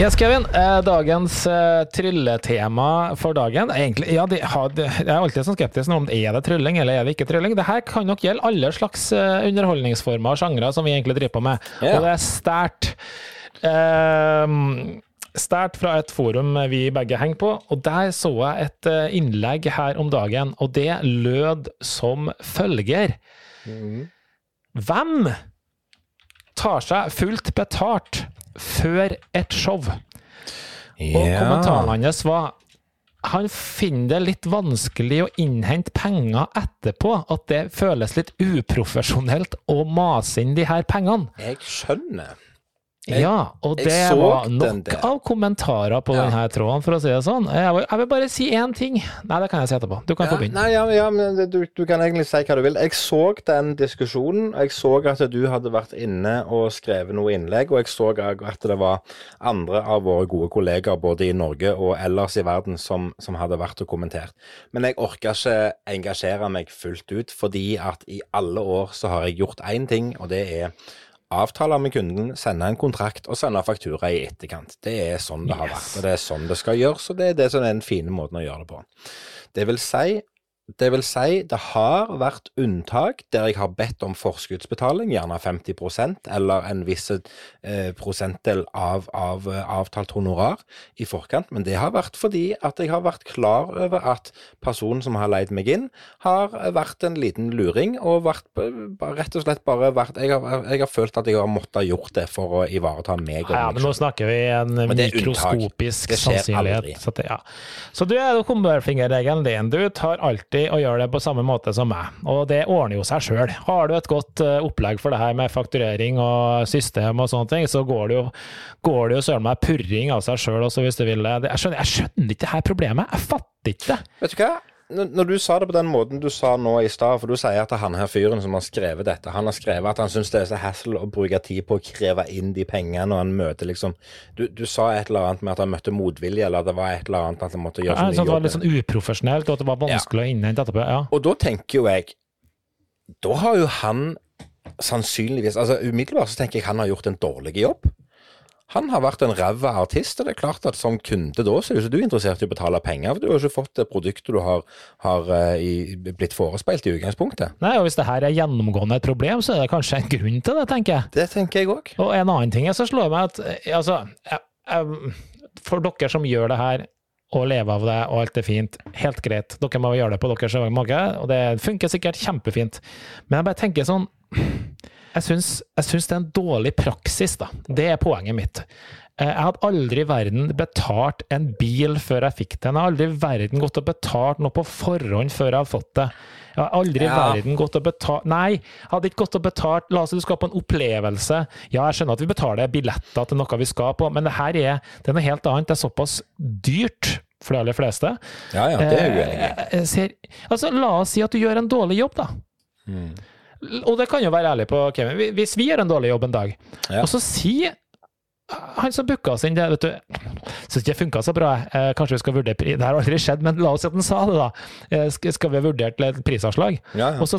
Speaker 1: Yes, Kevin. Eh, Dagens eh, trylletema for dagen egentlig, ja, de har, de, Jeg er alltid sånn skeptisk nå om det er det trylling eller er det ikke trylling. Det her kan nok gjelde alle slags eh, underholdningsformer og sjangre som vi egentlig driver på med.
Speaker 2: Yeah.
Speaker 1: Og det er stært. Um, Stært fra et forum vi begge henger på, og der så jeg et innlegg her om dagen, og det lød som følger. Hvem tar seg fullt betalt før et show? Og kommentaren hans var han finner det litt vanskelig å innhente penger etterpå. At det føles litt uprofesjonelt å mase inn de her pengene.
Speaker 2: Jeg skjønner. Jeg-
Speaker 1: ja, og
Speaker 2: jeg
Speaker 1: det var nok av kommentarer på
Speaker 2: Ja.
Speaker 1: denne tråden, for å si det sånn. Jeg jeg vil bare si én ting. Nei, det kan jeg si etterpå. Du kan
Speaker 2: Ja,
Speaker 1: få begynne.
Speaker 2: nei, ja, ja, men du, du kan egentlig si hva du vil. Jeg så den diskusjonen. Jeg så at du hadde vært inne og skrevet noe innlegg, og jeg så at det var andre av våre gode kollegaer både i Norge og ellers i verden som, som hadde vært og kommentert. Men jeg orka ikke engasjere meg fullt ut, fordi at i alle år så har jeg gjort én ting, og det er avtale med kunden, sende en kontrakt og sende faktura i etterkant. Det er sånn det har vært, og det er sånn det skal gjøres, og det er det som er den fine måten å gjøre det på. Det vil si, det vil si, det har vært unntak der jeg har bedt om forskuddsbetaling, gjerne 50% eller en viss eh, prosentdel av, av eh, avtalt honorar i forkant, men det har vært fordi at jeg har vært klar over at personen som har leid meg inn, har vært en liten luring, og vært, rett og slett bare vært jeg har, jeg har følt at jeg har måttet gjort det for å ivareta meg. og
Speaker 1: Ja, men nå snakker vi en mikroskopisk sannsynlighet. Så, det, ja. så du er jo kummerfingerregelen din. Du tar alltid og gjør det på samme måte som meg, og det ordner jo seg sjøl. Har du et godt eh, opplegg for det her med fakturering og system og sånne ting, så går det jo, går det jo søren meg purring av seg sjøl også, hvis du vil det. Jeg skjønner, jeg skjønner ikke det her problemet. Jeg fatter ikke det.
Speaker 2: Vet du hva? Når du sa det på den måten du sa nå i stad, for du sier at han her fyren som har skrevet dette, han har skrevet at han syns det er så hassle å bruke tid på å kreve inn de pengene når han møter liksom du, du sa et eller annet med at han møtte motvilje, eller det var et eller annet at han måtte gjøre
Speaker 1: Ja,
Speaker 2: så
Speaker 1: sånn,
Speaker 2: Så
Speaker 1: det var litt sånn uprofesjonelt, og at det var vanskelig å innhente etterpå. Ja.
Speaker 2: Og da tenker jo jeg Da har jo han sannsynligvis Altså umiddelbart så tenker jeg han har gjort en dårlig jobb. Han har vært en ræva artist, og det er klart at som kunde da, så er jo ikke du interessert i å betale penger, for du har ikke fått det produktet du har, har eh, i, blitt forespeilt i utgangspunktet.
Speaker 1: Nei, og Hvis det her er gjennomgående et problem, så er det kanskje en grunn til det, tenker jeg.
Speaker 2: Det tenker jeg òg.
Speaker 1: Og en annen ting så slår meg at eh, altså, jeg, jeg, for dere som gjør det her og lever av det, og alt er fint, helt greit. Dere må gjøre det på deres egen måte, og det funker sikkert kjempefint. Men jeg bare tenker sånn Jeg syns, jeg syns det er en dårlig praksis, da. Det er poenget mitt. Eh, Jeg hadde aldri i verden betalt en bil før jeg fikk den. Jeg har aldri i verden gått og betalt noe på forhånd før jeg har fått det. Jeg har aldri i
Speaker 2: Ja.
Speaker 1: verden gått og betalt Nei, jeg hadde ikke gått og betalt La oss si du skal på en opplevelse. Ja, jeg skjønner at vi betaler billetter til noe vi skal på, men det her er, det er noe helt annet. Det er såpass dyrt for de aller fleste.
Speaker 2: Ja, ja, det er uenig i.
Speaker 1: Eh, ser, altså, la oss si at du gjør en dårlig jobb, da.
Speaker 2: Mm.
Speaker 1: Og det kan jo være ærlig på, Kevin. Hvis vi gjør en dårlig jobb en dag,
Speaker 2: Ja.
Speaker 1: og så sier han som booka oss inn det, vet du Syns ikke det funka så bra. Eh, kanskje vi skal vurdere pris Det har aldri skjedd, men la oss si at han sa det, da. Eh, skal, vi ha vurdert et prisavslag?
Speaker 2: Ja, ja.
Speaker 1: Og så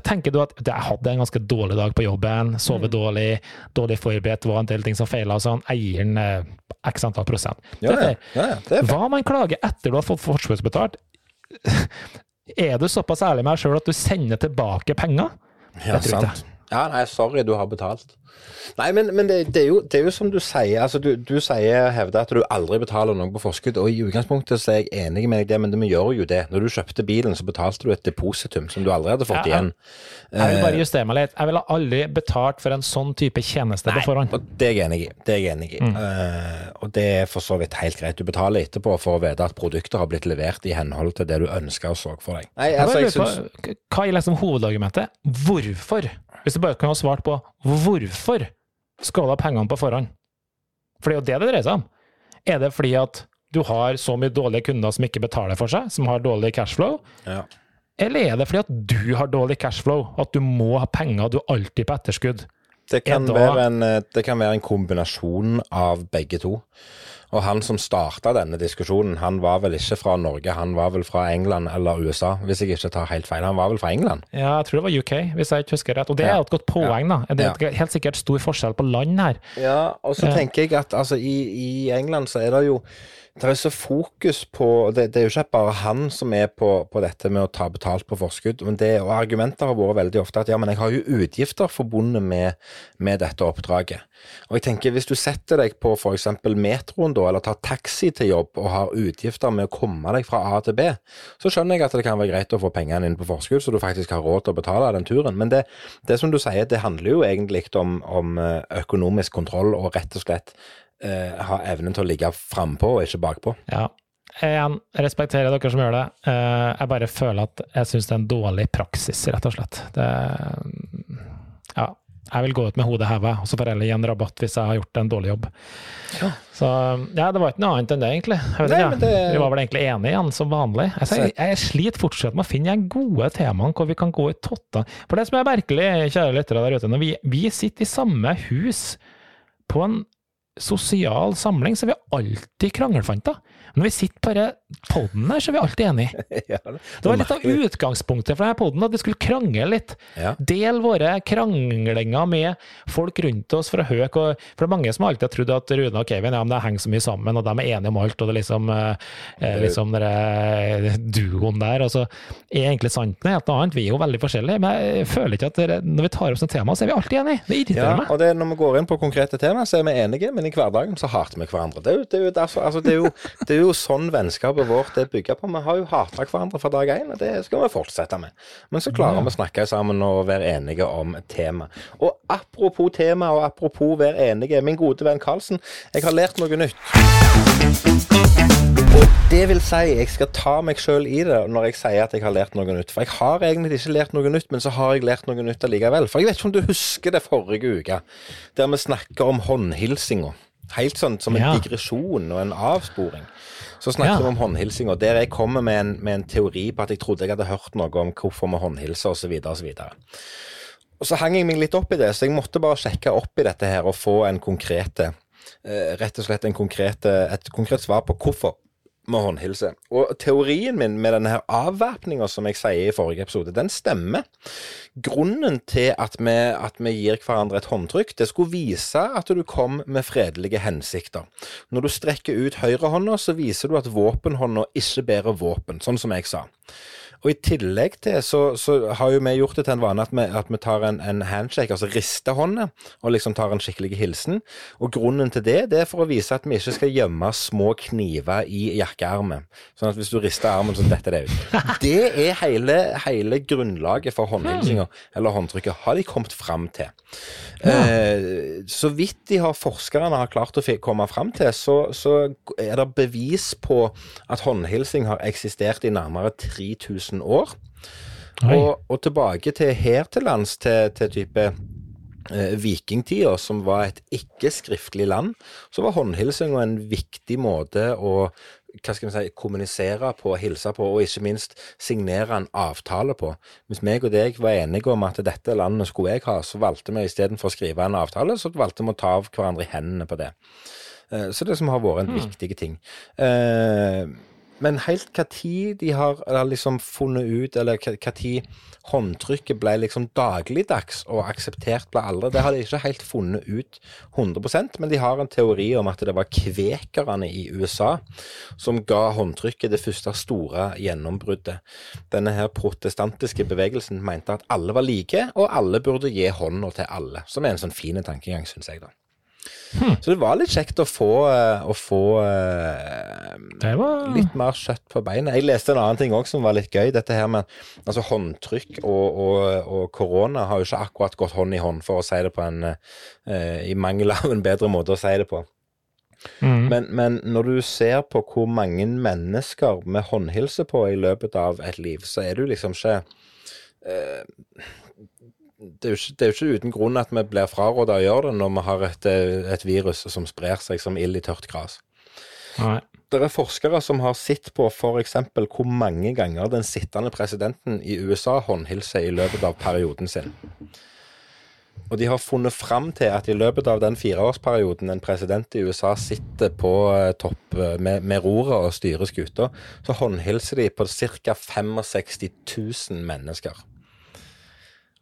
Speaker 1: tenker du at jeg hadde en ganske dårlig dag på jobben, sovet
Speaker 2: Mm.
Speaker 1: dårlig, dårlig forberedt, var en del ting som feila, sånn. Eieren eh, x antall prosent.
Speaker 2: Ja,
Speaker 1: Det er fair. Hva man klager etter du har fått forskuddsbetalt? Er du såpass ærlig med deg sjøl at du sender tilbake penger?
Speaker 2: Ja, sant. Ja, nei, sorry, du har betalt. Nei, men, men det, det, er jo, det, er jo, som du sier. altså Du, du sier, hevder at du aldri betaler noe på forskudd. og I utgangspunktet så er jeg enig med deg det, men vi gjør jo det. Når du kjøpte bilen, så betalte du et depositum som du aldri hadde fått
Speaker 1: Ja,
Speaker 2: igjen.
Speaker 1: Jeg vil bare justere meg litt. Jeg ville aldri betalt for en sånn type tjeneste på forhånd.
Speaker 2: Og det er jeg enig i. Det er jeg enig i.
Speaker 1: Mm.
Speaker 2: Uh, og det er for så vidt helt greit. Du betaler etterpå for å vite at produkter har blitt levert i henhold til det du ønska og så for deg. Nei, altså, jeg synes...
Speaker 1: på, Hva er liksom hovedargumentet? Hvorfor? Hvis du bare kan ha svart på hvorfor skal du ha pengene på forhånd? For det er jo det det dreier seg om. Er det fordi at du har så mye dårlige kunder som ikke betaler for seg, som har dårlig cashflow?
Speaker 2: ja.
Speaker 1: Eller er det fordi at du har dårlig cashflow, at du må ha penger du alltid på etterskudd?
Speaker 2: Det kan,
Speaker 1: da-
Speaker 2: være en, eh, det kan være en kombinasjon av begge to. Og han som starta denne diskusjonen, han var vel ikke fra Norge, han var vel fra England eller USA, hvis jeg ikke tar helt feil. Han var vel fra England?
Speaker 1: Ja, jeg tror det var UK, hvis jeg ikke husker rett. Og det er
Speaker 2: Ja.
Speaker 1: jo et godt poeng, da. Det er
Speaker 2: Ja.
Speaker 1: helt sikkert stor forskjell på land her.
Speaker 2: Ja, og så tenker jeg at altså, i, i England så er det jo det er så fokus på det, det er jo ikke bare han som er på, på dette med å ta betalt på forskudd. men det, og Argumenter har vært veldig ofte at ja, men jeg har jo utgifter forbundet med, med dette oppdraget. Og jeg tenker Hvis du setter deg på f.eks. metroen da, eller tar taxi til jobb og har utgifter med å komme deg fra A til B, så skjønner jeg at det kan være greit å få pengene inn på forskudd, så du faktisk har råd til å betale den turen. Men det, det som du sier, det handler jo egentlig om, om eh, økonomisk kontroll og rett og slett eh, ha evnen til å ligge frampå og ikke bakpå.
Speaker 1: Ja. Igjen, jeg respekterer dere som gjør det. Eh, Jeg bare føler at jeg syns det er en dårlig praksis, rett og slett. Det, ja. Jeg vil gå ut med hodet hevet, og så får jeg heller gi en rabatt hvis jeg har gjort en dårlig jobb.
Speaker 2: Ja.
Speaker 1: Så ja, det var ikke noe annet enn det, egentlig.
Speaker 2: Nei, det-
Speaker 1: Vi var vel egentlig enige igjen, som vanlig. Jeg, sier, jeg sliter fortsatt med å finne de gode temaene hvor vi kan gå i totta. For det som er merkelig, kjære lyttere der ute, når vi, vi sitter i samme hus på en sosial samling, så er vi alltid krangelfanter. Når vi sitter på denne poden her, så er vi alltid enige.
Speaker 2: ja,
Speaker 1: Det var litt av utgangspunktet for denne poden, at vi skulle krangle litt.
Speaker 2: Ja.
Speaker 1: Del våre kranglinger med folk rundt oss for å høre For det er mange som alltid har trodd at Rune og Kevin ja, men de henger så mye sammen, og de er enige om alt, og det er liksom, eh, eh, liksom den der duoen der. Og så er egentlig sannheten helt noe annet. Vi er jo veldig forskjellige, men jeg føler ikke at når vi tar opp sånt tema, så er vi alltid enige. Det irriterer
Speaker 2: Ja,
Speaker 1: meg.
Speaker 2: og det, når vi går inn på konkrete tema, så er vi enige, men i hverdagen så hater vi hverandre. Det er jo, det er jo, derfor, altså, det er jo, det er jo sånn vennskapet vårt er bygget på. Vi har jo hata hverandre fra dag én, og det skal vi fortsette med. Men så klarer vi å snakke sammen og være enige om tema. Og apropos tema, og apropos være enige, min gode venn Karlsen, jeg har lært noe nytt. Og det vil si, jeg skal ta meg sjøl i det når jeg sier at jeg har lært noe nytt. For jeg har egentlig ikke lært noe nytt, men så har jeg lært noe nytt allikevel. For jeg vet ikke om du husker det forrige uke, der vi snakker om håndhilsinga. Helt sånn som en digresjon og en avsporing. Så snakker
Speaker 1: Ja.
Speaker 2: vi om og der jeg kommer med en, med en teori på at jeg trodde jeg hadde hørt noe om hvorfor vi håndhilser osv. osv. Og så hang jeg meg litt opp i det, så jeg måtte bare sjekke opp i dette her og få en konkrete eh, Rett og slett en konkrete, et konkret svar på hvorfor vi håndhilse. Og teorien min med denne her avvæpninga som jeg sier i forrige episode, den stemmer. Grunnen til at vi, at vi gir hverandre et håndtrykk, det skulle vise at du kom med fredelige hensikter. Når du strekker ut høyrehånda, så viser du at våpenhånda ikke bærer våpen, sånn som jeg sa. Og i tillegg til så, så har jo vi gjort det til en vane at vi, at vi tar en, en handshake, altså rister hånda, og liksom tar en skikkelig hilsen. Og grunnen til det, det er for å vise at vi ikke skal gjemme små kniver i jakkearmen. Sånn at hvis du rister armen, så detter det ut. Det er hele, hele grunnlaget for håndhilsinga, eller håndtrykket, har de kommet fram til. Eh, så vidt de har forskerne har klart å komme fram til, så, så er det bevis på at håndhilsing har eksistert i nærmere 3000 år. Og, og tilbake til her til lands, til, til type eh, vikingtida, som var et ikke-skriftlig land, så var håndhilsinga en viktig måte å hva skal vi si, kommunisere på, hilse på, og ikke minst signere en avtale på. Hvis meg og deg var enige om at dette landet skulle jeg ha, så valgte vi istedenfor å skrive en avtale, så valgte vi å ta av hverandre i hendene på det. Eh, Så det som har vært en viktig ting. Eh, men helt hva tid de har liksom funnet ut, eller hva tid håndtrykket ble liksom dagligdags og akseptert ble alle, det har de ikke helt funnet ut 100% men de har en teori om at det var kvekerne i USA som ga håndtrykket det første store gjennombruddet. Denne her protestantiske bevegelsen mente at alle var like, og alle burde gi hånda til alle. Som er en sånn fin tankegang, syns jeg, da. Så det var litt kjekt å få, eh, å få eh,
Speaker 1: var
Speaker 2: litt mer kjøtt på beinet. Jeg leste en annen ting òg som var litt gøy. Dette her med altså håndtrykk og korona har jo ikke akkurat gått hånd i hånd, for å si det på en eh, I mangel av en bedre måte å si det på.
Speaker 1: mm.
Speaker 2: Men, men når du ser på hvor mange mennesker vi håndhilser på i løpet av et liv, så er du liksom ikke eh, det, er ikke det er jo ikke uten grunn at vi blir fraråda å gjøre det når vi har et, eh, et virus som sprer seg som ild i tørt gras.
Speaker 1: Nei.
Speaker 2: Det er forskere som har sett på f.eks. hvor mange ganger den sittende presidenten i USA håndhilser i løpet av perioden sin. Og de har funnet fram til at i løpet av den fireårsperioden en president i USA sitter på eh, topp eh, med, med roret og styrer skuta, så håndhilser de på ca. 65 000 mennesker.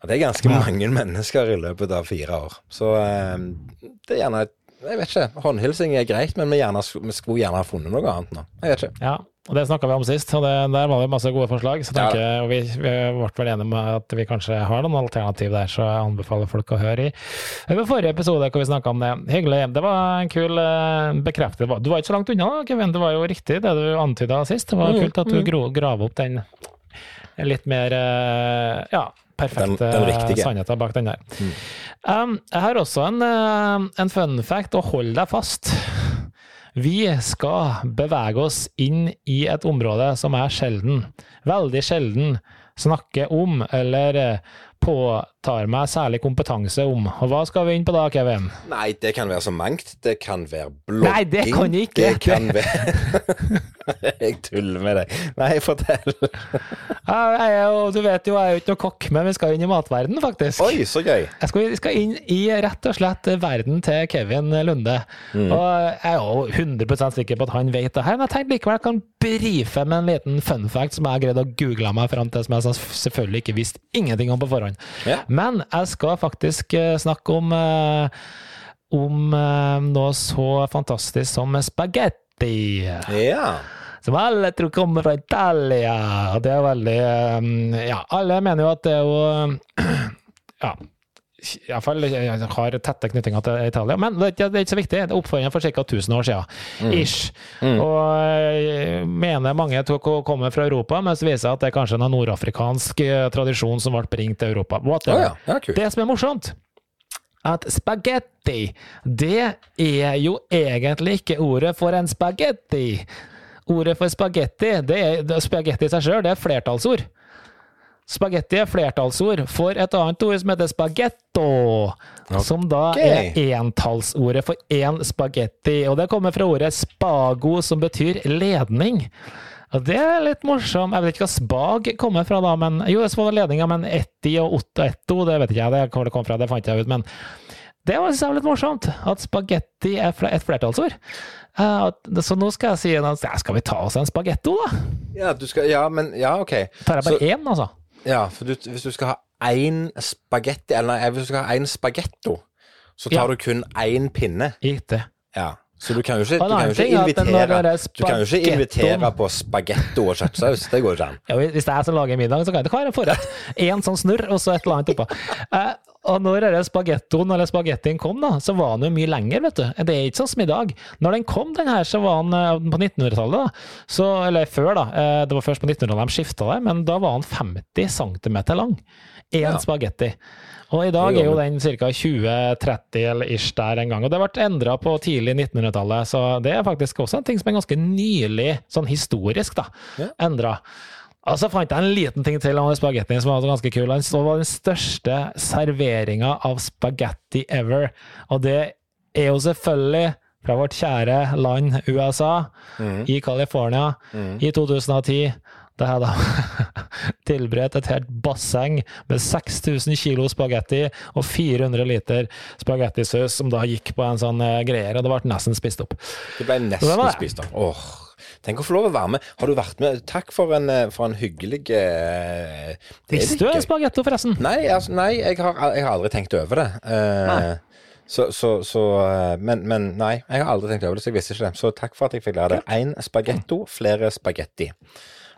Speaker 2: Og det er ganske
Speaker 1: Ja.
Speaker 2: mange mennesker i løpet av fire år. Så eh, det er gjerne Jeg vet ikke. Håndhilsing er greit, men vi, gjerne, vi skulle gjerne ha funnet noe annet nå. Jeg vet ikke.
Speaker 1: Ja, og det snakka vi om sist, og det, der var det masse gode forslag. Så tenker, jeg- og vi, vi ble vel enige med at vi kanskje har noen alternativ der, så jeg anbefaler folk å høre i. Det var forrige episode hvor vi snakka om det. Hyggelig. Det var en kul uh, bekreftelse. Du var ikke så langt unna, Kevin. Det var jo riktig det du antyda sist. Det var
Speaker 2: Mm,
Speaker 1: kult at du gro, grav opp den litt mer eh, ja, perfekte
Speaker 2: Den- den
Speaker 1: sannheten bak den der.
Speaker 2: Mm.
Speaker 1: Um, jeg har også en, eh, en fun fact, og hold deg fast. Vi skal bevege oss inn i et område som er sjelden, veldig sjelden, snakker om eller eh, påtar meg særlig kompetanse om. Og hva skal vi inn på da, Kevin?
Speaker 2: Nei, det kan være så mangt. Det kan være blogging.
Speaker 1: Nei, det kan ikke.
Speaker 2: Det kan være Jeg tuller med deg. Nei, fortell.
Speaker 1: Jeg du vet jo, jeg er jo ikke noe kokk, men vi skal inn i matverden, faktisk.
Speaker 2: Oi, så gøy.
Speaker 1: Jeg skal, vi skal inn i rett og slett verden til Kevin Lunde. Og jeg er jo 100 sikker på at han vet det her, men jeg tenkte likevel jeg kan brife med en liten fun fact som jeg har greid å google meg fram til, som jeg selvfølgelig ikke visste ingenting om på forhånd.
Speaker 2: Ja.
Speaker 1: Men jeg skal faktisk eh, snakke om, eh, om eh, noe så fantastisk som spagetti.
Speaker 2: Ja.
Speaker 1: Som alle tror kommer fra Italia. Og det er veldig Ja, alle mener jo at det er jo Ja. Iallfall har tette knyttinger til Italia, men det det er ikke så viktig. Det er oppfordringen for ca. 1000 år siden. Ish. Og eh, mener mange kommer fra Europa, men så viser det seg at det er kanskje en nordafrikansk eh, tradisjon som ble bringt til Europa. Oh,
Speaker 2: ja. ja.
Speaker 1: Det som er morsomt, at spagetti, det er jo egentlig ikke ordet for en spagetti. Ordet for spagetti, det er, spagetti i seg sjøl, det er flertallsord. Spagetti er flertallsord for et annet ord som heter spagetto, som da er entallsordet for én spagetti. Og det kommer fra ordet spago, som betyr ledning. Og det er litt morsomt. Jeg vet ikke hva spag kommer fra, da, men jo, det var ledninga, men etti og otto etto, det vet ikke jeg det, hvor det kom fra, det fant jeg ut. Men det var litt morsomt, at spagetti er et flertallsord. Eh, så nå skal jeg si skal vi ta oss en spagetto, da?
Speaker 2: Ja, du skal, ja, men Ja, OK.
Speaker 1: Tar jeg bare
Speaker 2: Så-
Speaker 1: én, altså?
Speaker 2: Ja, for du, hvis du skal ha én spagetti, eller nei, hvis du skal ha én spagetto, så tar
Speaker 1: Ja.
Speaker 2: du kun én pinne.
Speaker 1: Ikke.
Speaker 2: Ja. Så du kan jo ikke,
Speaker 1: Og
Speaker 2: du
Speaker 1: en
Speaker 2: kan jo
Speaker 1: annen
Speaker 2: ikke
Speaker 1: ting er at den
Speaker 2: invitere Du kan jo ikke
Speaker 1: spagettoen-
Speaker 2: invitere på spagetto og kjøttsaus. Det går ikke an.
Speaker 1: Ja, hvis det er jeg som lager middag, så kan jeg ikke ha en forrett. Én sånn snurr, og så et eller annet oppå. Eh, og når spagettoen eller spagettien kom, da, så var den jo mye lenger, vet du. Det er ikke sånn som i dag. Når den kom, den her, så var den eh, på 1900-tallet, da. Så, eller før, da. Eh, det var først på 1900-tallet de skifta det, men da var den 50 cm lang. Én
Speaker 2: Ja.
Speaker 1: spagetti. Og i dag er jo den ca. 20-30 eller ish der en gang. Og det ble endra på tidlig 1900-tallet, så det er faktisk også en ting som er ganske nylig, sånn historisk, da, endra. Og så fant jeg en liten ting til om spagettien som var ganske kul. Den var den største serveringa av spagetti ever. Og det er jo selvfølgelig fra vårt kjære land USA, i California, i 2010. Det jeg da tilberedt et helt basseng med 6000 kilo spagetti og 400 liter spagettisaus, som da gikk på en sånn eh, greier, og det ble nesten spist opp.
Speaker 2: Det ble nesten
Speaker 1: det det.
Speaker 2: spist opp. Åh. Tenk å få lov å være med. Har du vært med? Takk for en, eh, for en hyggelig eh,
Speaker 1: Visste du spagetto, forresten?
Speaker 2: Nei, altså, nei jeg, har, jeg har aldri tenkt over det. Eh, så, så, så eh, men, men nei, jeg har aldri tenkt over det, så jeg visste ikke det. Så takk for at jeg fikk lære det. Én spagetto, flere spagetti.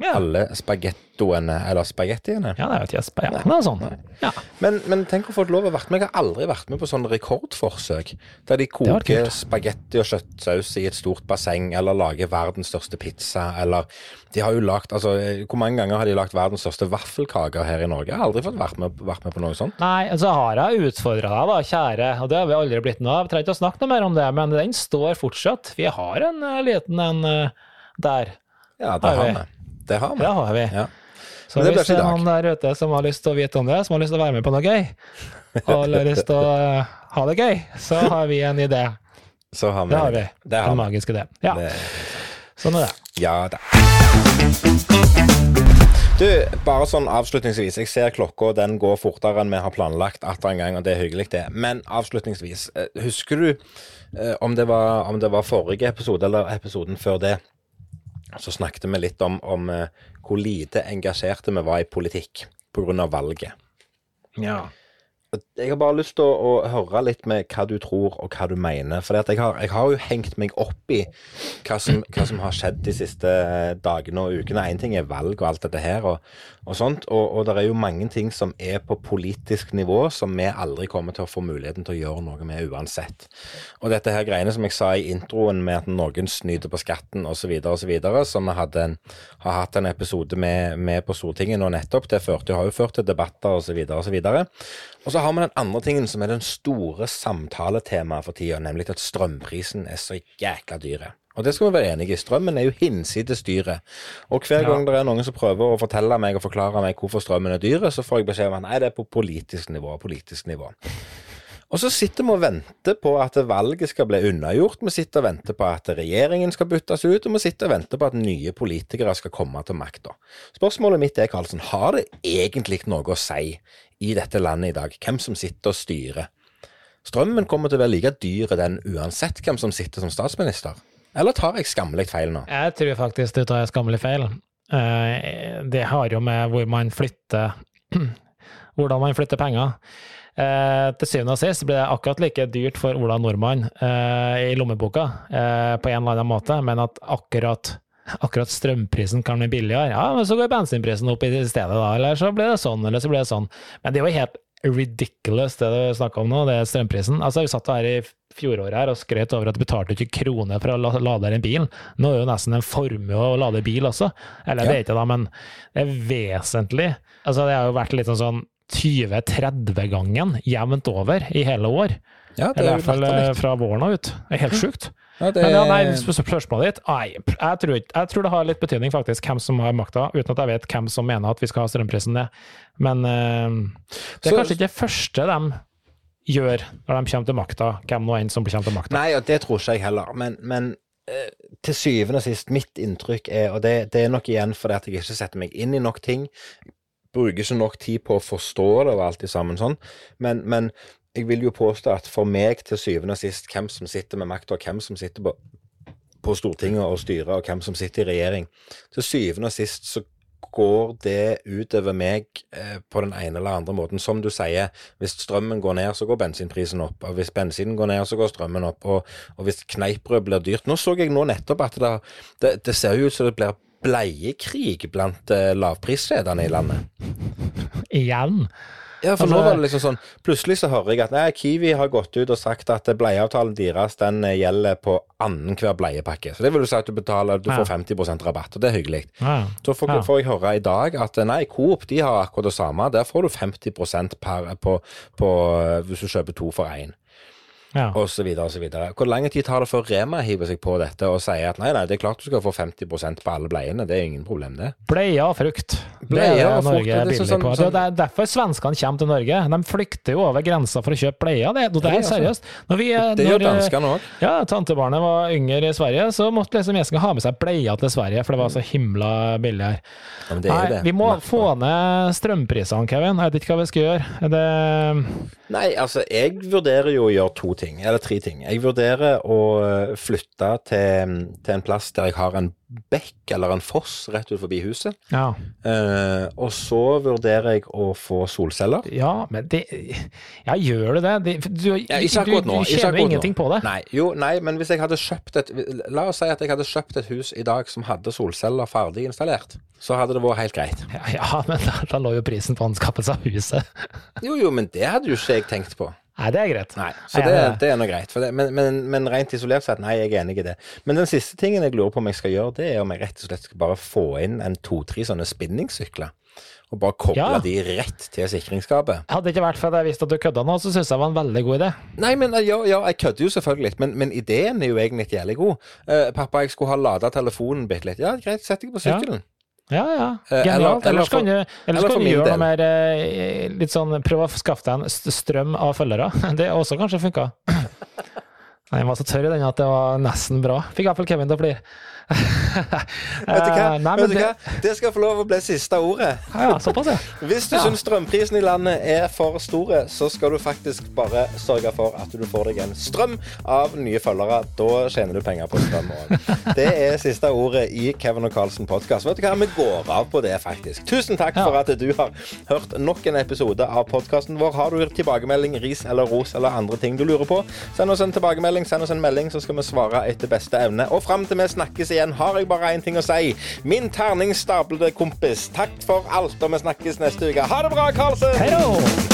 Speaker 1: Ja.
Speaker 2: Alle spagettoene, eller spagettiene.
Speaker 1: Ja, det er jo. Ja, er sånn. Ja.
Speaker 2: Men, men tenk å få lov å være med. Jeg har aldri vært med på sånne rekordforsøk. Der de koker spagetti og kjøttsaus i et stort basseng, eller lager verdens største pizza, eller De har jo lagt Altså, hvor mange ganger har de lagt verdens største vaffelkaker her i Norge? Jeg har aldri fått vært med, vært med på noe sånt.
Speaker 1: Nei, så har jeg utfordra deg, da, kjære, og det har vi aldri blitt noe av. Trenger ikke å snakke noe mer om det, men den står fortsatt. Vi har en uh, liten en uh, der.
Speaker 2: Ja, det
Speaker 1: Har
Speaker 2: har
Speaker 1: vi.
Speaker 2: Det har vi.
Speaker 1: Det har vi.
Speaker 2: Ja.
Speaker 1: Så hvis det er noen der ute som har lyst til å vite om det, som har lyst til å være med på noe gøy, og har lyst til å eh, ha det gøy, så har vi en idé.
Speaker 2: Så har vi
Speaker 1: Det har vi.
Speaker 2: Det har
Speaker 1: En magisk idé. Ja,
Speaker 2: Det,
Speaker 1: sånn er det.
Speaker 2: ja da. Du, bare sånn avslutningsvis. Jeg ser klokka, den går fortere enn vi har planlagt atter en gang, og det er hyggelig, det. Men avslutningsvis, eh, husker du eh, om det, var, om det var forrige episode eller episoden før det, så snakket vi litt om, om eh, hvor lite engasjerte vi var i politikk pga. valget.
Speaker 1: Ja.
Speaker 2: Jeg har bare lyst til å, å høre litt med hva du tror og hva du mener. For jeg jeg har jo hengt meg opp i hva som, hva som har skjedd de siste eh, dagene og ukene. Én ting er valg og alt dette her, og, og sånt. Og, og det er jo mange ting som er på politisk nivå som vi aldri kommer til å få muligheten til å gjøre noe med uansett. Og dette her greiene som jeg sa i introen med at noen snyter på skatten osv., osv., som vi hadde en, har hatt en episode med, med på Stortinget nå nettopp, det førte, har jo ført til debatter osv., osv. Og så har vi den andre tingen som er den store samtaletemaet for tida, nemlig at strømprisen er så jækla dyre. Og det skal vi være enige i. Strømmen er jo hinsides dyre. Og hver
Speaker 1: Ja.
Speaker 2: gang det er noen som prøver å fortelle meg og forklare meg hvorfor strømmen er dyre, så får jeg beskjed om at nei, det er på politisk nivå. politisk nivå. Og så sitter vi og venter på at valget skal bli unnagjort. Vi sitter og venter på at regjeringen skal byttes ut, og vi sitter og venter på at nye politikere skal komme til makta. Spørsmålet mitt er, Karlsen, har det egentlig noe å si i dette landet i dag, hvem som sitter og styrer? Strømmen kommer til å være like dyr den uansett hvem som sitter som statsminister. Eller tar jeg skammelig feil nå?
Speaker 1: Jeg tror faktisk du tar skammelig feil. Eh, Det har jo med hvor man flytter Hvordan man flytter penger. Eh, Til syvende og sist blir det akkurat like dyrt for Ola Nordmann eh, i lommeboka eh, på en eller annen måte, men at akkurat Akkurat strømprisen kan bli billigere, ja, men så går bensinprisen opp i stedet, da. Eller så blir det sånn, eller så blir det sånn. Men det er jo helt ridiculous, det du snakker om nå, det er strømprisen. Altså, vi satt her i fjoråret her og skrøt over at du betalte ikke kroner for å la- lade en bil. Nå er det jo nesten en formue å lade bil også. Eller det er ikke det, men det er vesentlig. Altså, det har jo vært litt sånn sånn 20-30-gangen jevnt over i hele år.
Speaker 2: Ja,
Speaker 1: Eller i
Speaker 2: er
Speaker 1: hvert fall eh, fra våren og ut. Det er helt sjukt.
Speaker 2: Ja, det
Speaker 1: Men ja, nei, spørsmålet ditt Nei, jeg tror, jeg tror det har litt betydning, faktisk, hvem som har makta, uten at jeg vet hvem som mener at vi skal ha strømprisen ned. Men uh, det er
Speaker 2: Så-
Speaker 1: kanskje ikke det første de gjør når de kommer til makta, hvem nå enn som kommer til makta.
Speaker 2: Nei, og det tror ikke jeg heller. Men, men eh, til syvende og sist, mitt inntrykk er, og det, det er nok igjen fordi at jeg ikke setter meg inn i nok ting, bruker ikke nok tid på å forstå det og alt det sammen sånn, men, men jeg vil jo påstå at for meg til syvende og sist, hvem som sitter med makta, og hvem som sitter på, på Stortinget og styrer, og hvem som sitter i regjering, til syvende og sist så går det utover meg eh, på den ene eller andre måten. Som du sier, hvis strømmen går ned, så går bensinprisen opp. Og hvis bensinen går ned, så går strømmen opp. Og, og hvis kneippbrød blir dyrt Nå så jeg nå nettopp at det, det, det ser ut som det blir bleiekrig blant lavpriskjedene i landet.
Speaker 1: Igjen.
Speaker 2: Ja, for
Speaker 1: Altså-
Speaker 2: nå var det liksom sånn Plutselig så hører jeg at nei, Kiwi har gått ut og sagt at bleieavtalen deres den eh, gjelder på annenhver bleiepakke. Så det vil du si at du betaler Du får 50% rabatt, og det er hyggelig.
Speaker 1: Ja.
Speaker 2: Så får,
Speaker 1: Ja.
Speaker 2: får jeg høre i dag at eh, nei, Coop de har akkurat det samme. Der får du 50 per, på, på eh, hvis du kjøper to for én,
Speaker 1: Ja.
Speaker 2: osv. videre Hvor lang tid tar det før Rema hiver seg på dette og sier at nei, nei, det er klart du skal få 50% på alle bleiene, det er ingen problem, det.
Speaker 1: Bleier og frukt.
Speaker 2: Bleier
Speaker 1: er
Speaker 2: og frukt,
Speaker 1: Norge er billig
Speaker 2: sånn-
Speaker 1: på.
Speaker 2: sånn-
Speaker 1: Det er derfor svenskene kommer til Norge. De flykter jo over grensa for å kjøpe bleier. Det, det er
Speaker 2: altså.
Speaker 1: seriøst. Vi,
Speaker 2: Det gjør
Speaker 1: eh,
Speaker 2: danskene òg.
Speaker 1: Ja, tantebarnet var yngre i Sverige, så måtte liksom gjesten ha med seg bleier til Sverige, for det var så himla billig her.
Speaker 2: Ja,
Speaker 1: Nei, vi må
Speaker 2: Merkbart.
Speaker 1: få ned strømprisene, Kevin. Jeg vet ikke hva vi skal gjøre. Det
Speaker 2: Nei, altså, jeg vurderer jo å gjøre to ting, eller tre ting. Jeg vurderer å eh, flytte til, til en plass der jeg har en bekk eller en foss rett ut forbi huset.
Speaker 1: Ja.
Speaker 2: Eh, og så vurderer jeg å få solceller.
Speaker 1: ja, men det Ja, gjør du det? det du,
Speaker 2: Ja, ikke akkurat nå.
Speaker 1: du, du tjener jo ingenting nå. på det.
Speaker 2: Nei, jo, nei, men hvis jeg hadde kjøpt et La oss si at jeg hadde kjøpt et hus i dag som hadde solceller ferdig installert, så hadde det vært helt greit.
Speaker 1: Ja, ja men da, da lå jo prisen på anskaffelse av huset.
Speaker 2: Jo, jo, men det hadde jo ikke jeg tenkt på.
Speaker 1: Nei, det er greit.
Speaker 2: Nei, Så det,
Speaker 1: det.
Speaker 2: er nå greit. Det, men, men, men rent isolert sett, nei, jeg er enig i det. Men den siste tingen jeg lurer på om jeg skal gjøre, det er om jeg rett og slett skal bare få inn en to-tre sånne spinningsykler. Og bare koble
Speaker 1: Ja.
Speaker 2: de rett til sikringsskapet.
Speaker 1: Hadde det ikke vært for at jeg visste at du kødda nå, så syns jeg det var en veldig god idé.
Speaker 2: Nei, men ja, ja jeg kødder jo selvfølgelig litt, men, men ideen er jo egentlig jævlig god. Uh, pappa, jeg skulle ha lada telefonen bitte litt. Ja, greit, sett deg på sykkelen.
Speaker 1: Ja, ja.
Speaker 2: ja.
Speaker 1: Genialt. Ellers kan du, ellers kan du gjøre
Speaker 2: del.
Speaker 1: noe mer eh, litt sånn Prøve å skaffe deg en strøm av følgere. Det har også kanskje funka. Den var så tørr den at det var nesten bra. Fikk iallfall Kevin til å flire.
Speaker 2: Vet du hva?
Speaker 1: Eh, nei,
Speaker 2: Vet du
Speaker 1: det,
Speaker 2: hva? Det skal få lov å bli siste ordet.
Speaker 1: ja, ja, såpass, ja.
Speaker 2: Hvis du
Speaker 1: Ja.
Speaker 2: syns strømprisen i landet er for store, så skal du faktisk bare sørge for at du får deg en strøm av nye følgere. Da tjener du penger på strøm òg. Det er siste ordet i Kevin og Carlsen podkast. Vet du hva, vi går av på det, faktisk. Tusen takk
Speaker 1: Ja.
Speaker 2: for at du har hørt nok en episode av podkasten vår. Har du tilbakemelding, ris eller ros eller andre ting du lurer på, send oss en tilbakemelding, send oss en melding, så skal vi svare etter beste evne. Og fram til vi snakkes igjen, har jeg bare én ting å si. Min terningsstablede kompis, takk for alt, og vi snakkes neste uke. Ha det bra, Karlsen!
Speaker 1: Hei då!